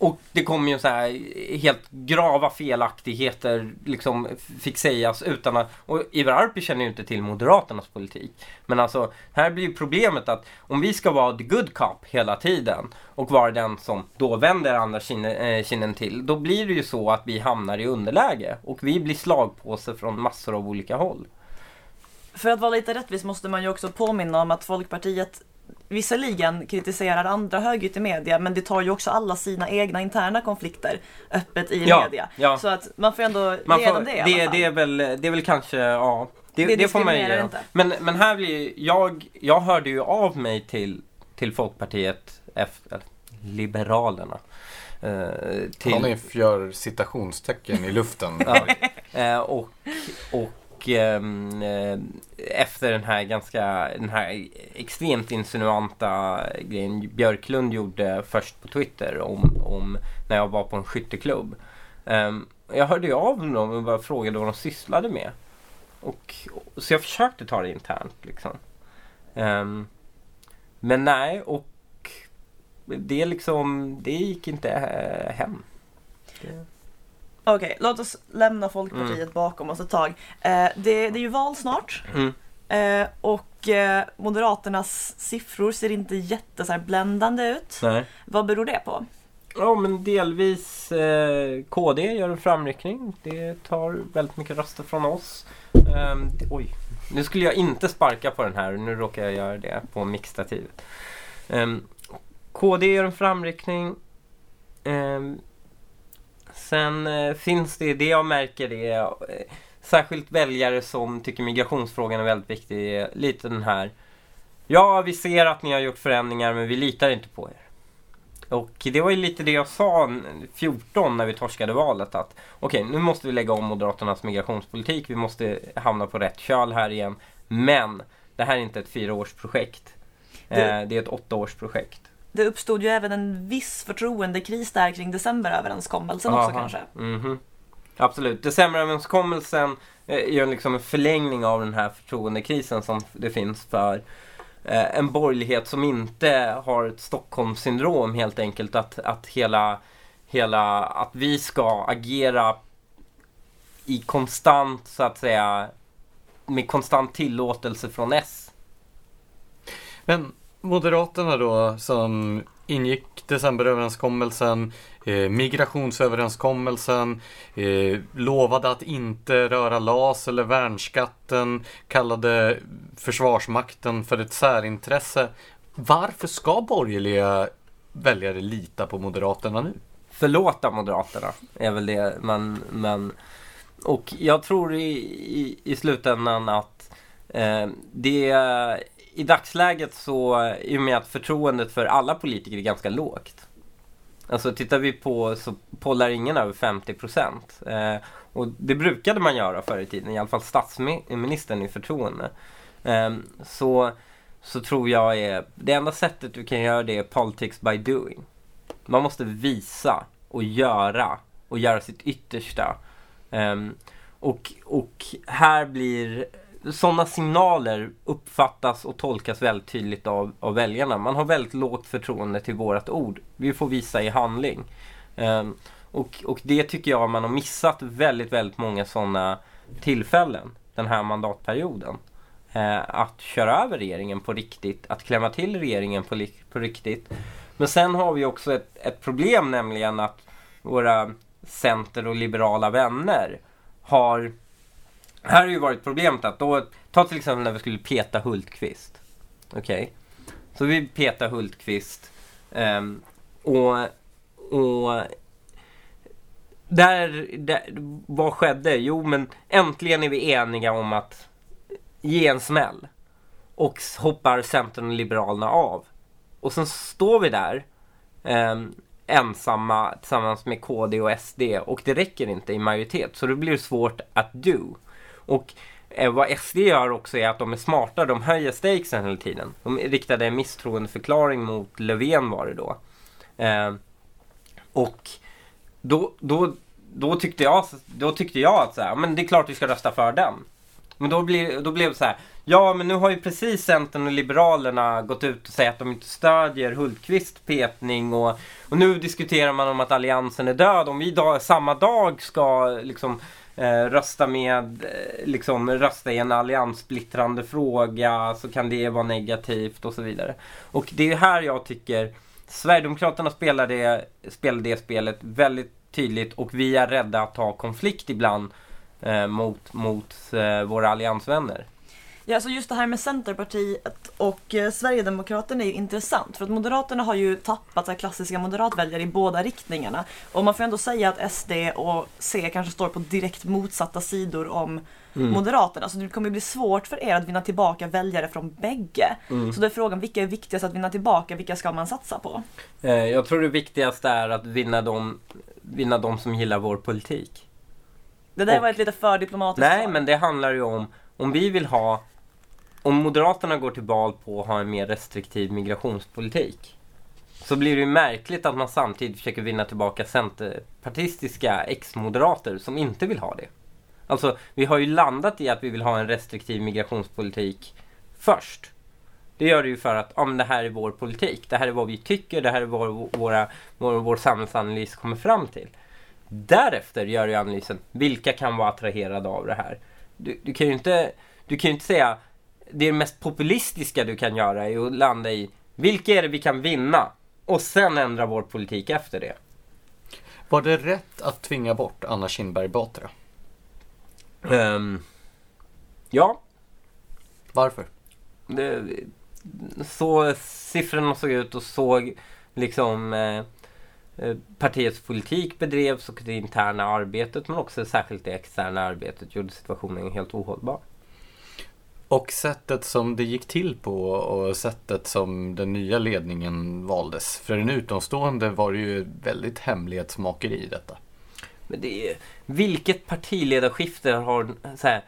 och det kom ju så här helt grava felaktigheter liksom fick sägas utan att... Och Ivar Arpi känner ju inte till Moderaternas politik. Men alltså, här blir ju problemet att om vi ska vara the good cop hela tiden och vara den som då vänder andra kinden, eh, kinden till. Då blir det ju så att vi hamnar i underläge och vi blir slagpåse från massor av olika håll. För att vara lite rättvis måste man ju också påminna om att Folkpartiet visserligen kritiserar andra högljutt i media men det tar ju också alla sina egna interna konflikter öppet i ja, media. Ja. Så att man får ändå man ge dem det, det, det, är väl, det är väl kanske, ja. Det, det, det får man ju inte. Men, men här blir jag, jag hörde ju av mig till, till Folkpartiet efter Liberalerna. Eh, till... Hanif gör citationstecken i luften. ja. eh, och, och och ehm, eh, efter den här ganska, den här extremt insinuanta grejen Björklund gjorde först på Twitter om, om när jag var på en skytteklubb. Eh, jag hörde ju av dem och bara frågade vad de sysslade med. Och, så jag försökte ta det internt liksom. Eh, men nej, och det liksom, det gick inte eh, hem. Det... Okej, okay, låt oss lämna Folkpartiet mm. bakom oss ett tag. Eh, det, det, är ju val snart. Mm. Eh, och eh, Moderaternas siffror ser inte jätte så här, bländande ut. Nej. Vad beror det på? Ja men delvis eh, KD gör en framryckning. Det tar väldigt mycket röster från oss. Ehm, oj, nu skulle jag inte sparka på den här. Nu råkar jag göra det på mixtativet. Ehm, KD gör en framryckning. Ehm, sen eh, finns det, det jag märker är eh, särskilt väljare som tycker migrationsfrågan är väldigt viktig. Lite den här. Ja, vi ser att ni har gjort förändringar men vi litar inte på er. Och det var ju lite det jag sa 14 när vi torskade valet att okej, okay, nu måste vi lägga om Moderaternas migrationspolitik. Vi måste hamna på rätt köl här igen. Men det här är inte ett fyraårsprojekt. Det, eh, det är ett åttaårsprojekt. Det uppstod ju även en viss förtroendekris där kring decemberöverenskommelsen Aha. också kanske. Mm -hmm. Absolut. Decemberöverenskommelsen är ju liksom en förlängning av den här förtroendekrisen som det finns för eh, en borgerlighet som inte har ett Stockholmssyndrom helt enkelt. Att, att hela, hela, att vi ska agera i konstant, så att säga, med konstant tillåtelse från S. Men Moderaterna då som ingick decemberöverenskommelsen, eh, migrationsöverenskommelsen, eh, lovade att inte röra LAS eller värnskatten, kallade Försvarsmakten för ett särintresse. Varför ska borgerliga väljare lita på Moderaterna nu? Förlåta Moderaterna är väl det man, man och jag tror i, i, i slutändan att eh, det i dagsläget så, i och med att förtroendet för alla politiker är ganska lågt. Alltså tittar vi på så pollar ingen över 50 procent. Eh, och det brukade man göra förr i tiden, i alla fall statsministern i förtroende. Eh, så, så tror jag är, det enda sättet du kan göra det är politics by doing. Man måste visa och göra och göra sitt yttersta. Eh, och, och här blir sådana signaler uppfattas och tolkas väldigt tydligt av, av väljarna. Man har väldigt lågt förtroende till vårat ord. Vi får visa i handling. Um, och, och det tycker jag man har missat väldigt, väldigt många sådana tillfällen den här mandatperioden. Eh, att köra över regeringen på riktigt, att klämma till regeringen på, på riktigt. Men sen har vi också ett, ett problem nämligen att våra center och liberala vänner har här har ju varit problemet att då, ta till exempel när vi skulle peta Hultqvist. Okej. Okay. Så vi petar Hultqvist. Um, och, och där, där, vad skedde? Jo men äntligen är vi eniga om att ge en smäll. Och hoppar Centern och Liberalerna av. Och sen står vi där um, ensamma tillsammans med KD och SD och det räcker inte i majoritet. Så det blir svårt att do. Och eh, vad SD gör också är att de är smarta. De höjer stakesen hela tiden. De riktade en misstroendeförklaring mot Löfven var det då. Eh, och då, då, då, tyckte jag, då tyckte jag att så här, men det är klart vi ska rösta för den. Men då, blir, då blev det så här. Ja, men nu har ju precis Centern och Liberalerna gått ut och sagt att de inte stödjer Hultqvist petning och, och nu diskuterar man om att Alliansen är död. Om vi dag, samma dag ska liksom eh, Eh, rösta med, eh, liksom rösta i en allianssplittrande fråga så kan det vara negativt och så vidare. Och det är här jag tycker Sverigedemokraterna spelar det, spelar det spelet väldigt tydligt och vi är rädda att ta konflikt ibland eh, mot, mot eh, våra alliansvänner. Ja, alltså just det här med Centerpartiet och eh, Sverigedemokraterna är ju intressant för att Moderaterna har ju tappat så klassiska moderatväljare i båda riktningarna. Och man får ändå säga att SD och C kanske står på direkt motsatta sidor om mm. Moderaterna. Så det kommer bli svårt för er att vinna tillbaka väljare från bägge. Mm. Så då är frågan, vilka är viktigast att vinna tillbaka? Vilka ska man satsa på? Eh, jag tror det viktigaste är att vinna de, vinna de som gillar vår politik. Det där och, var ett lite för diplomatiskt Nej, svar. men det handlar ju om om vi vill ha om Moderaterna går till val på att ha en mer restriktiv migrationspolitik så blir det ju märkligt att man samtidigt försöker vinna tillbaka centerpartistiska ex-moderater som inte vill ha det. Alltså, vi har ju landat i att vi vill ha en restriktiv migrationspolitik först. Det gör du ju för att ja, men det här är vår politik. Det här är vad vi tycker. Det här är vad våra, vår, vår samhällsanalys kommer fram till. Därefter gör du analysen. Vilka kan vara attraherade av det här? Du, du kan ju inte, du kan inte säga det mest populistiska du kan göra är att landa i vilka är det vi kan vinna? Och sen ändra vår politik efter det. Var det rätt att tvinga bort Anna Kinberg Batra? Um, ja. Varför? Det, så siffrorna såg ut och såg liksom eh, eh, partiets politik bedrevs och det interna arbetet men också särskilt det externa arbetet gjorde situationen helt ohållbar. Och sättet som det gick till på och sättet som den nya ledningen valdes. För en utomstående var det ju väldigt hemlighetsmakeri i detta. Men det är, vilket partiledarskifte har... Så här,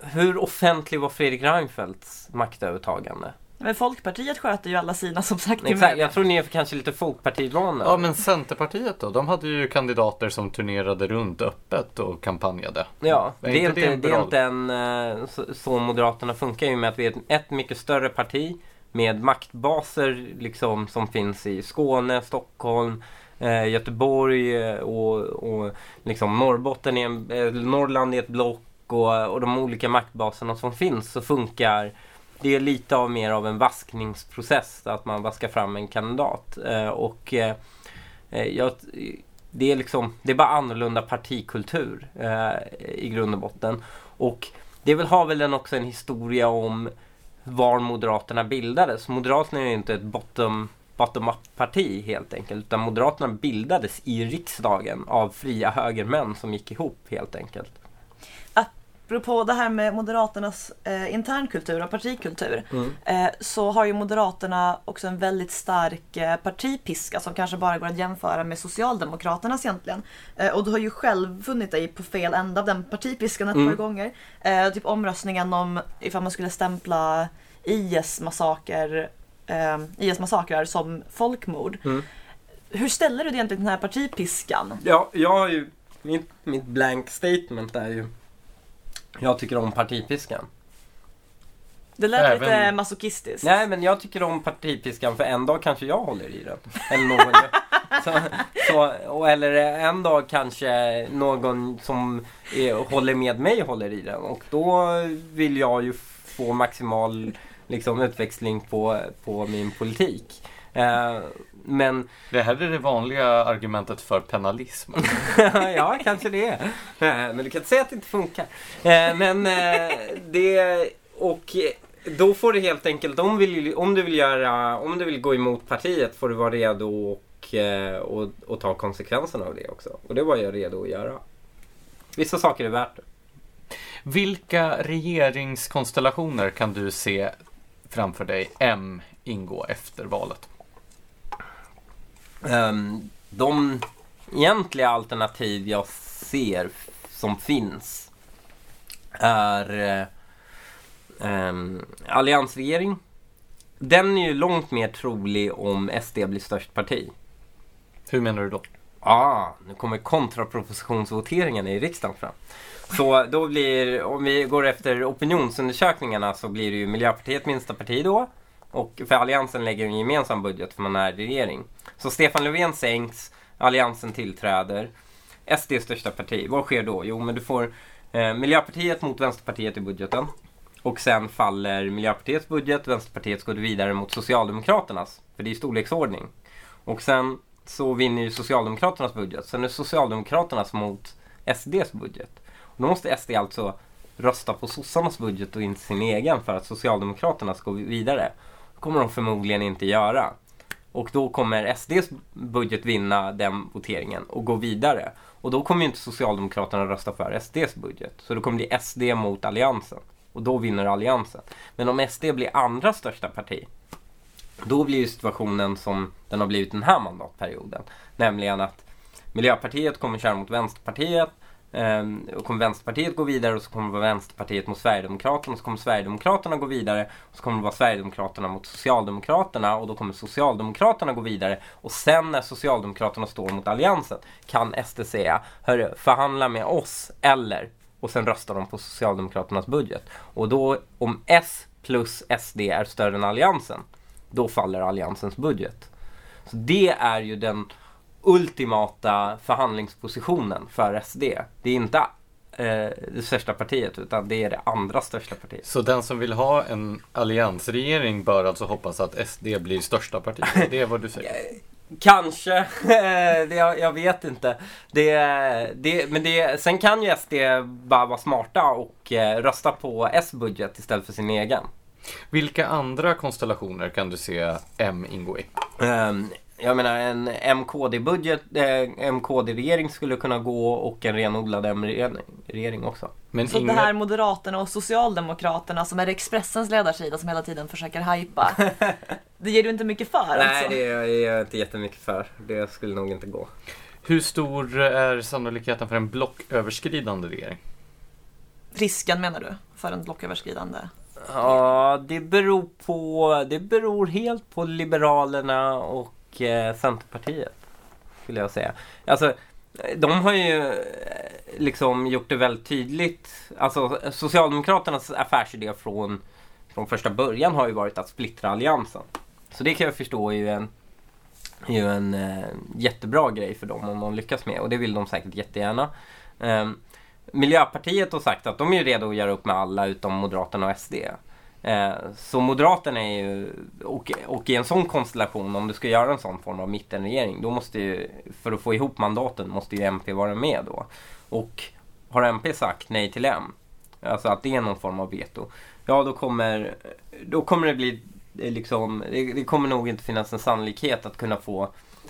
hur offentlig var Fredrik Reinfeldts maktövertagande? Men Folkpartiet sköter ju alla sina som sagt. Exakt, jag tror ni är kanske lite Folkpartivana. Ja men Centerpartiet då? De hade ju kandidater som turnerade runt öppet och kampanjade. Ja, är det, är inte, det, det är inte en... Eh, så, så Moderaterna funkar ju med att vi är ett mycket större parti med maktbaser liksom som finns i Skåne, Stockholm, eh, Göteborg eh, och, och liksom Norrbotten är en, eh, Norrland är ett block och, och de olika maktbaserna som finns så funkar det är lite av mer av en vaskningsprocess, att man vaskar fram en kandidat. Eh, och eh, eh jag, det, är liksom, det är bara annorlunda partikultur eh, i grund och botten. Och det väl, har väl också en historia om var Moderaterna bildades. Moderaterna är ju inte ett bottom bottom-up-parti helt enkelt. Utan Moderaterna bildades i riksdagen av fria högermän som gick ihop helt enkelt apropå det här med Moderaternas eh, internkultur och partikultur mm. eh, så har ju Moderaterna också en väldigt stark eh, partipiska som kanske bara går att jämföra med Socialdemokraternas egentligen. Eh, och du har ju själv funnit dig på fel ända av den partipiskan ett mm. par gånger. Eh, typ omröstningen om ifall man skulle stämpla IS-massaker eh, IS-massakrar som folkmord. Mm. Hur ställer du dig egentligen till den här partipiskan? Ja, jag har ju mitt, mitt blank statement är ju jag tycker om partipiskan. Det lät Även... lite masochistiskt. Nej, men jag tycker om partipiskan för en dag kanske jag håller i den. Eller någon så, så, Eller en dag kanske någon som är, håller med mig håller i den. Och då vill jag ju få maximal liksom, utväxling på, på min politik. Eh, men... Det här är det vanliga argumentet för penalism. ja, kanske det är. Eh, men du kan inte säga att det inte funkar. Eh, men det... Och då får du helt enkelt, om, vill, om, du vill göra, om du vill gå emot partiet får du vara redo och, och, och ta konsekvenserna av det också. Och det var jag redo att göra. Vissa saker är värt det. Vilka regeringskonstellationer kan du se framför dig M ingå efter valet? Um, de egentliga alternativ jag ser som finns är um, alliansregering. Den är ju långt mer trolig om SD blir störst parti. Hur menar du då? ah, nu kommer kontrapropositionsvoteringen i riksdagen fram. Så då blir, om vi går efter opinionsundersökningarna så blir det ju Miljöpartiet minsta parti då. Och för Alliansen lägger en gemensam budget för man är regering. Så Stefan Löfven sänks, Alliansen tillträder. SD är största parti. Vad sker då? Jo, men du får eh, Miljöpartiet mot Vänsterpartiet i budgeten. Och sen faller Miljöpartiets budget, Vänsterpartiet går vidare mot Socialdemokraternas. För det är storleksordning. Och sen så vinner ju Socialdemokraternas budget. Sen är Socialdemokraternas mot SDs budget. Och då måste SD alltså rösta på sossarnas budget och inte sin egen för att Socialdemokraterna ska gå vidare kommer de förmodligen inte göra. Och då kommer SDs budget vinna den voteringen och gå vidare. Och då kommer ju inte Socialdemokraterna rösta för SDs budget. Så då kommer det bli SD mot Alliansen. Och då vinner Alliansen. Men om SD blir andra största parti, då blir ju situationen som den har blivit den här mandatperioden. Nämligen att Miljöpartiet kommer köra mot Vänsterpartiet Um, och kommer Vänsterpartiet gå vidare och så kommer det vara Vänsterpartiet mot Sverigedemokraterna och så kommer Sverigedemokraterna gå vidare och så kommer det vara Sverigedemokraterna mot Socialdemokraterna och då kommer Socialdemokraterna gå vidare och sen när Socialdemokraterna står mot Alliansen kan SD säga Hörru, förhandla med oss eller och sen röstar de på Socialdemokraternas budget. Och då om S plus SD är större än Alliansen, då faller Alliansens budget. Så det är ju den ultimata förhandlingspositionen för SD. Det är inte eh, det största partiet utan det är det andra största partiet. Så den som vill ha en alliansregering bör alltså hoppas att SD blir största partiet? Det är vad du säger? Kanske, det, jag vet inte. Det, det, men det, sen kan ju SD bara vara smarta och eh, rösta på S-budget istället för sin egen. Vilka andra konstellationer kan du se M ingå i? Um, jag menar en MKD-budget, eh, MKD-regering skulle kunna gå och en renodlad M-regering också. Men så inga... det här Moderaterna och Socialdemokraterna som är Expressens ledarsida som hela tiden försöker hypa. det ger du inte mycket för Nej, alltså. det ger jag inte jättemycket för. Det skulle nog inte gå. Hur stor är sannolikheten för en blocköverskridande regering? Risken menar du, för en blocköverskridande? Ja, det beror på, det beror helt på Liberalerna och eh, Centerpartiet. Skulle jag säga. Alltså, de har ju eh, liksom gjort det väldigt tydligt. Alltså Socialdemokraternas affärsidé från, från första början har ju varit att splittra alliansen. Så det kan jag förstå är ju en, är ju en eh, jättebra grej för dem om de lyckas med. Och det vill de säkert jättegärna. Eh, Miljöpartiet har sagt att de är redo att göra upp med alla utom Moderaterna och SD. Eh, så Moderaterna är ju, och, och, i en sån konstellation, om du ska göra en sån form av mittenregering, då måste ju, för att få ihop mandaten, måste ju MP vara med då. Och har MP sagt nej till M, alltså att det är någon form av veto, ja då kommer, då kommer det bli eh, liksom, det, det kommer nog inte finnas en sannolikhet att kunna få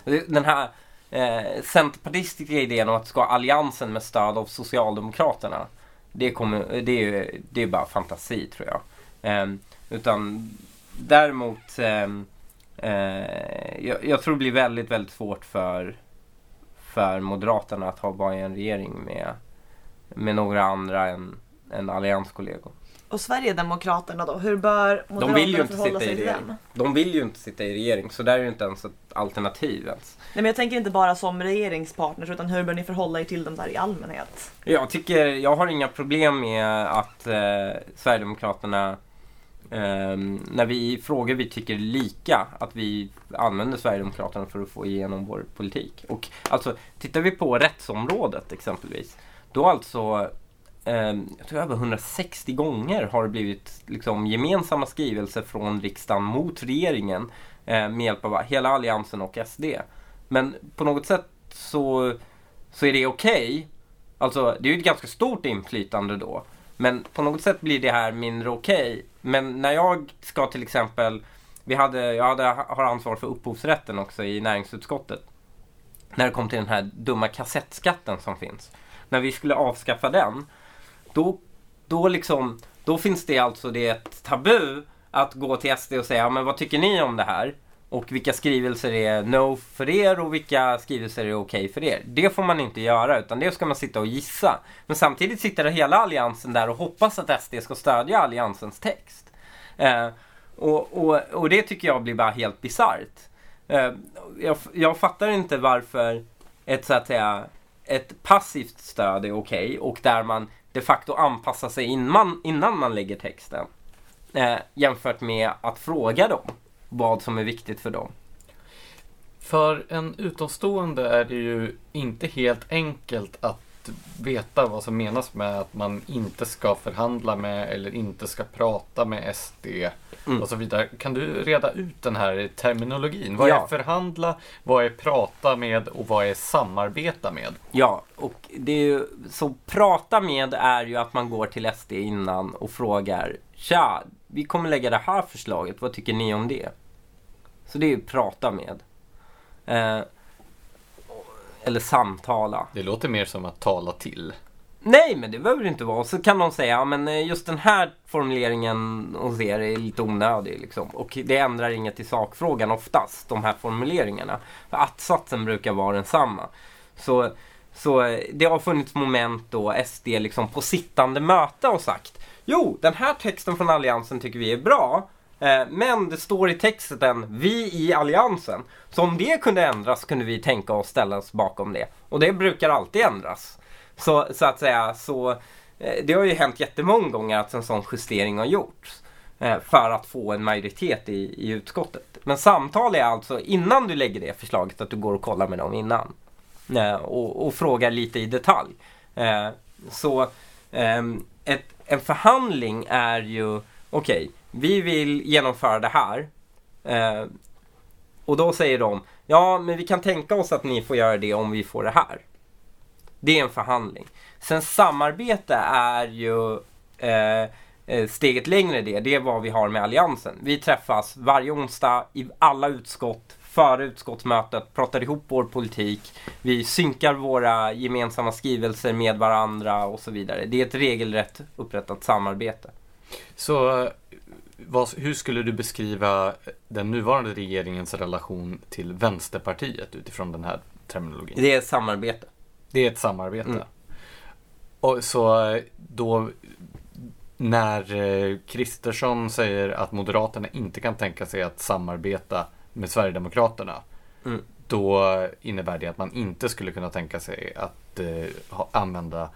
eh, den här eh, centerpartistiska idén om att ska alliansen med stöd av Socialdemokraterna. Det, kommer, det, är, det är bara fantasi tror jag. Eh, utan däremot eh, eh, jag, jag, tror det blir väldigt, väldigt svårt för, för Moderaterna att ha bara en regering med, med några andra än, än allianskollegor. Och Sverigedemokraterna då? Hur bör Moderaterna de vill ju inte förhålla sig till dem? De vill ju inte sitta i regering, så där är ju inte ens ett alternativ ens. Nej men jag tänker inte bara som regeringspartners, utan hur bör ni förhålla er till dem där i allmänhet? Jag tycker, jag har inga problem med att eh, Sverigedemokraterna Ehm, när vi i frågor vi tycker lika, att vi använder Sverigedemokraterna för att få igenom vår politik. Och alltså, tittar vi på rättsområdet exempelvis, då alltså ehm, jag tror över 160 gånger har det blivit liksom, gemensamma skrivelser från riksdagen mot regeringen ehm, med hjälp av hela Alliansen och SD. Men på något sätt så, så är det okej. Okay. Alltså, det är ju ett ganska stort inflytande då. Men på något sätt blir det här mindre okej. Okay. Men när jag ska till exempel, vi hade, jag hade, har ansvar för upphovsrätten också i näringsutskottet. När det kom till den här dumma kassettskatten som finns. När vi skulle avskaffa den, då, då, liksom, då finns det alltså det ett tabu att gå till SD och säga, men vad tycker ni om det här? Och vilka skrivelser är no för er och vilka skrivelser är okej okay för er. Det får man inte göra utan det ska man sitta och gissa. Men samtidigt sitter hela alliansen där och hoppas att SD ska stödja alliansens text. Eh, och, och, och, det tycker jag blir bara helt bisarrt. Eh, jag, jag fattar inte varför ett så att säga ett passivt stöd är okej okay, och där man de facto anpassar sig innan, innan man lägger texten. Eh, jämfört med att fråga dem vad som är viktigt för dem. För en utomstående är det ju inte helt enkelt att veta vad som menas med att man inte ska förhandla med eller inte ska prata med SD mm. och så vidare. Kan du reda ut den här terminologin? Vad ja. är förhandla, vad är prata med och vad är samarbeta med? Ja, och det är ju, så prata med är ju att man går till SD innan och frågar Tja, vi kommer lägga det här förslaget, vad tycker ni om det? Så det är ju prata med. Eh, eller samtala. Det låter mer som att tala till. Nej, men det behöver det inte vara. Så kan någon säga, ja, men eh, just den här formuleringen hos er är lite onödig. Liksom. Och det ändrar inget i sakfrågan oftast, de här formuleringarna. För att-satsen brukar vara densamma. Så, så eh, det har funnits moment då SD liksom på sittande möte och sagt Jo, den här texten från Alliansen tycker vi är bra. Eh, men det står i texten Vi i Alliansen. Så om det kunde ändras kunde vi tänka oss ställa oss bakom det. Och det brukar alltid ändras. Så, så att säga, så eh, det har ju hänt jättemånga gånger att en sån justering har gjorts. Eh, för att få en majoritet i, i utskottet. Men samtal är alltså innan du lägger det förslaget att du går och kollar med dem innan. Och, och frågar lite i detalj. Så ehm, ett, en förhandling är ju, okej, okay, vi vill genomföra det här. Eh, och då säger de, ja men vi kan tänka oss att ni får göra det om vi får det här. Det är en förhandling. Sen samarbete är ju eh, eh steget längre det. Det är vad vi har med Alliansen. Vi träffas varje onsdag i alla utskott före utskottsmötet, pratar ihop vår politik. Vi synkar våra gemensamma skrivelser med varandra och så vidare. Det är ett regelrätt upprättat samarbete. Så vad, hur skulle du beskriva den nuvarande regeringens relation till Vänsterpartiet utifrån den här terminologin? Det är ett samarbete. Det är ett samarbete. Mm. Och så då när eh, Kristersson säger att Moderaterna inte kan tänka sig att samarbeta med Sverigedemokraterna. Mm. Då innebär det att man inte skulle kunna tänka sig att eh, använda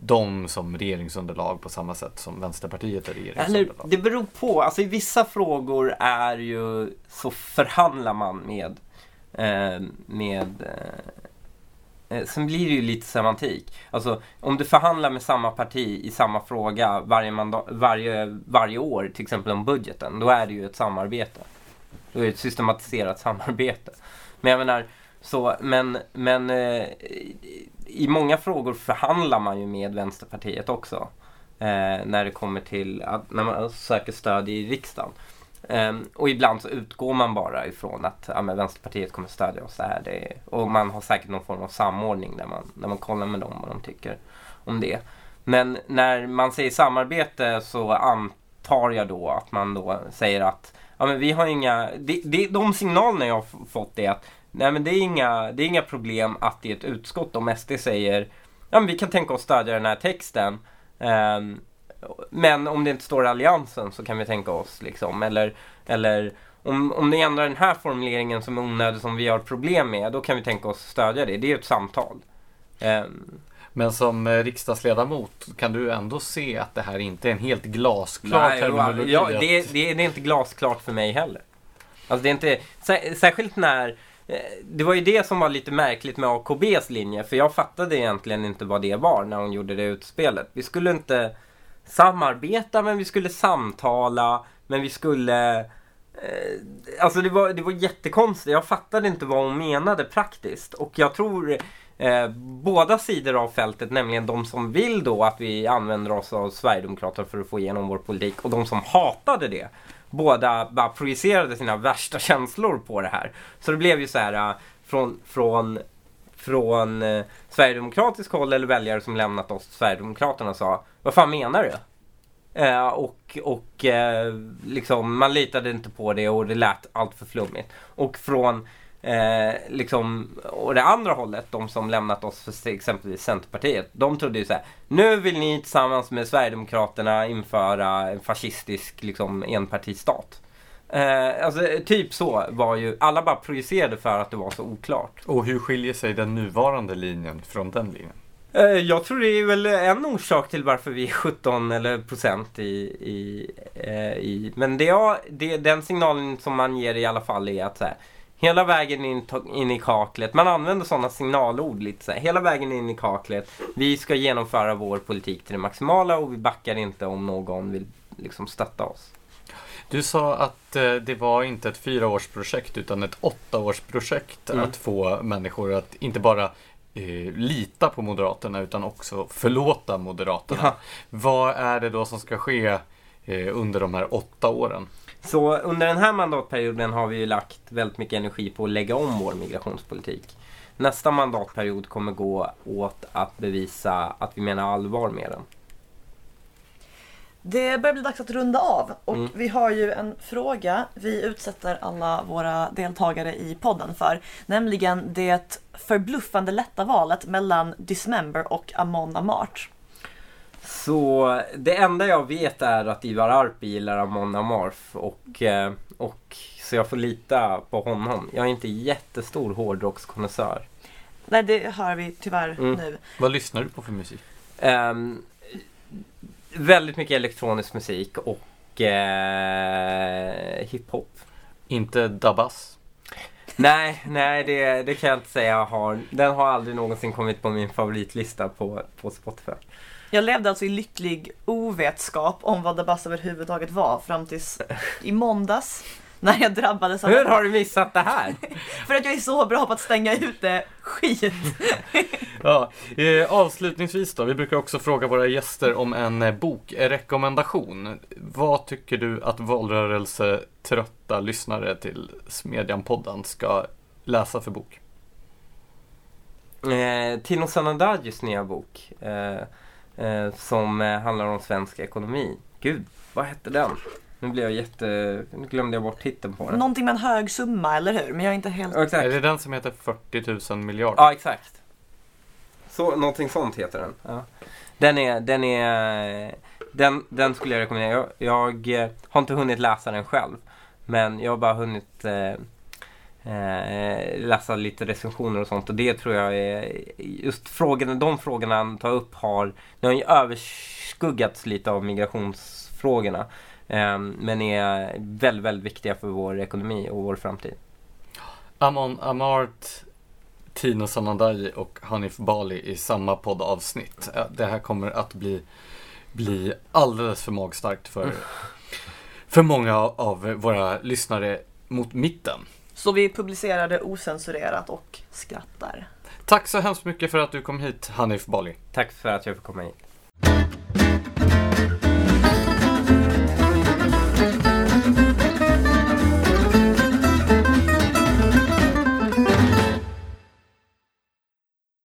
dem som regeringsunderlag på samma sätt som Vänsterpartiet är regeringsunderlag? Eller, det beror på. Alltså i vissa frågor är ju så förhandlar man med eh, med eh, eh, Sen blir det ju lite semantik. Alltså om du förhandlar med samma parti i samma fråga varje, varje, varje år, till exempel om budgeten, då är det ju ett samarbete. Det är ett systematiserat samarbete. Men jag menar, så, men, men eh, i många frågor förhandlar man ju med Vänsterpartiet också. Eh, när det kommer till att, när man söker stöd i riksdagen. Eh, och ibland så utgår man bara ifrån att ja, men Vänsterpartiet kommer stödja oss där. Det, och man har säkert någon form av samordning där man, där man kollar med dem vad de tycker om det. Men när man säger samarbete så antar jag då att man då säger att ja, men vi har inga, det, det, de signalerna jag har fått är att Nej men det är inga, det är inga problem att i ett utskott om SD säger ja men vi kan tänka oss stödja den här texten. Um, men om det inte står alliansen så kan vi tänka oss liksom. Eller, eller om, om ni ändrar den här formuleringen som är onödig som vi har problem med. Då kan vi tänka oss stödja det. Det är ju ett samtal. Um, men som eh, riksdagsledamot kan du ändå se att det här inte är en helt glasklar nej, terminologi? Ja, det, det, det är inte glasklart för mig heller. Alltså det är inte, särskilt när Eh, det var ju det som var lite märkligt med AKBs linje. För jag fattade egentligen inte vad det var när hon gjorde det utspelet. Vi skulle inte samarbeta men vi skulle samtala. Men vi skulle... Eh, alltså det var, det var jättekonstigt. Jag fattade inte vad hon menade praktiskt. Och jag tror eh, båda sidor av fältet, nämligen de som vill då att vi använder oss av Sverigedemokraterna för att få igenom vår politik och de som hatade det båda bara projicerade sina värsta känslor på det här. Så det blev ju så här eh, från, från, från eh, Sverigedemokratisk håll eller väljare som lämnat oss Sverigedemokraterna sa Vad fan menar du? Eh, och och eh, liksom, man litade inte på det och det lät allt för flummigt. Och från Eh, liksom, och det andra hållet, de som lämnat oss för exempelvis Centerpartiet, de trodde ju så här, nu vill ni tillsammans med Sverigedemokraterna införa en fascistisk liksom, enpartistat. Eh, alltså, typ så var ju, alla bara projicerade för att det var så oklart. Och hur skiljer sig den nuvarande linjen från den linjen? Eh, jag tror det är väl en orsak till varför vi är 17 eller procent i, i, eh, i men det, ja, det, den signalen som man ger i alla fall är att så här, Hela vägen in, in i kaklet. Man använder sådana signalord lite så här. Hela vägen in i kaklet. Vi ska genomföra vår politik till det maximala och vi backar inte om någon vill liksom stötta oss. Du sa att eh, det var inte ett fyraårsprojekt utan ett åttaårsprojekt mm. att få människor att inte bara eh, lita på Moderaterna utan också förlåta Moderaterna. Ja. Vad är det då som ska ske eh, under de här åtta åren? Så under den här mandatperioden har vi ju lagt väldigt mycket energi på att lägga om vår migrationspolitik. Nästa mandatperiod kommer gå åt att bevisa att vi menar allvar med den. Det börjar bli dags att runda av och mm. vi har ju en fråga vi utsätter alla våra deltagare i podden för. Nämligen det förbluffande lätta valet mellan Dismember och Amon Amart. Så det enda jag vet är att Ivar Arpi gillar Amon Amarth och, eh, och så jag får lita på honom. Jag är inte jättestor hårdrockskonnässör. Nej, det hör vi tyvärr mm. nu. Vad lyssnar du på för musik? Um, väldigt mycket elektronisk musik och och eh, hiphop. Inte Dabas? Nej, nej det, det kan jag inte säga jag har. Den har aldrig någonsin kommit på min favoritlista på, på Spotify. Jag levde alltså i lycklig ovetskap om vad Dabas överhuvudtaget var fram tills i måndags. När jag drabbades av... Hur har du missat det här? För att jag är så bra på att stänga ute skit. ja, eh, avslutningsvis då, vi brukar också fråga våra gäster om en eh, bokrekommendation. Vad tycker du att valrörelsetrötta lyssnare till Smedjan-podden ska läsa för bok? Eh, Tino Sanandajis nya bok. Eh, eh, som eh, handlar om svensk ekonomi. Gud, vad hette den? Nu blev jag jätte... Nu glömde jag bort titeln på den. Någonting med en hög summa, eller hur? Men jag är inte helt... Ja, exakt. Är det den som heter 40 000 miljarder? Ja, exakt. Så, någonting sånt heter den. Ja. Den är... Den, är den, den skulle jag rekommendera. Jag, jag, har inte hunnit läsa den själv. Men jag har bara hunnit eh, eh, läsa lite recensioner och sånt. Och det tror jag är... Just frågorna, de frågorna han tar upp har... Det har ju överskuggats lite av migrationsfrågorna. Ehm, men är väldigt, väldigt viktiga för vår ekonomi och vår framtid. Amon Amart, Tino Sanandaji och Hanif Bali i samma poddavsnitt. Det här kommer att bli, bli alldeles för magstarkt för, för många av våra lyssnare mot mitten. Så vi publicerar det osensurerat och skrattar. Tack så hemskt mycket för att du kom hit Hanif Bali. Tack för att jag fick komma hit.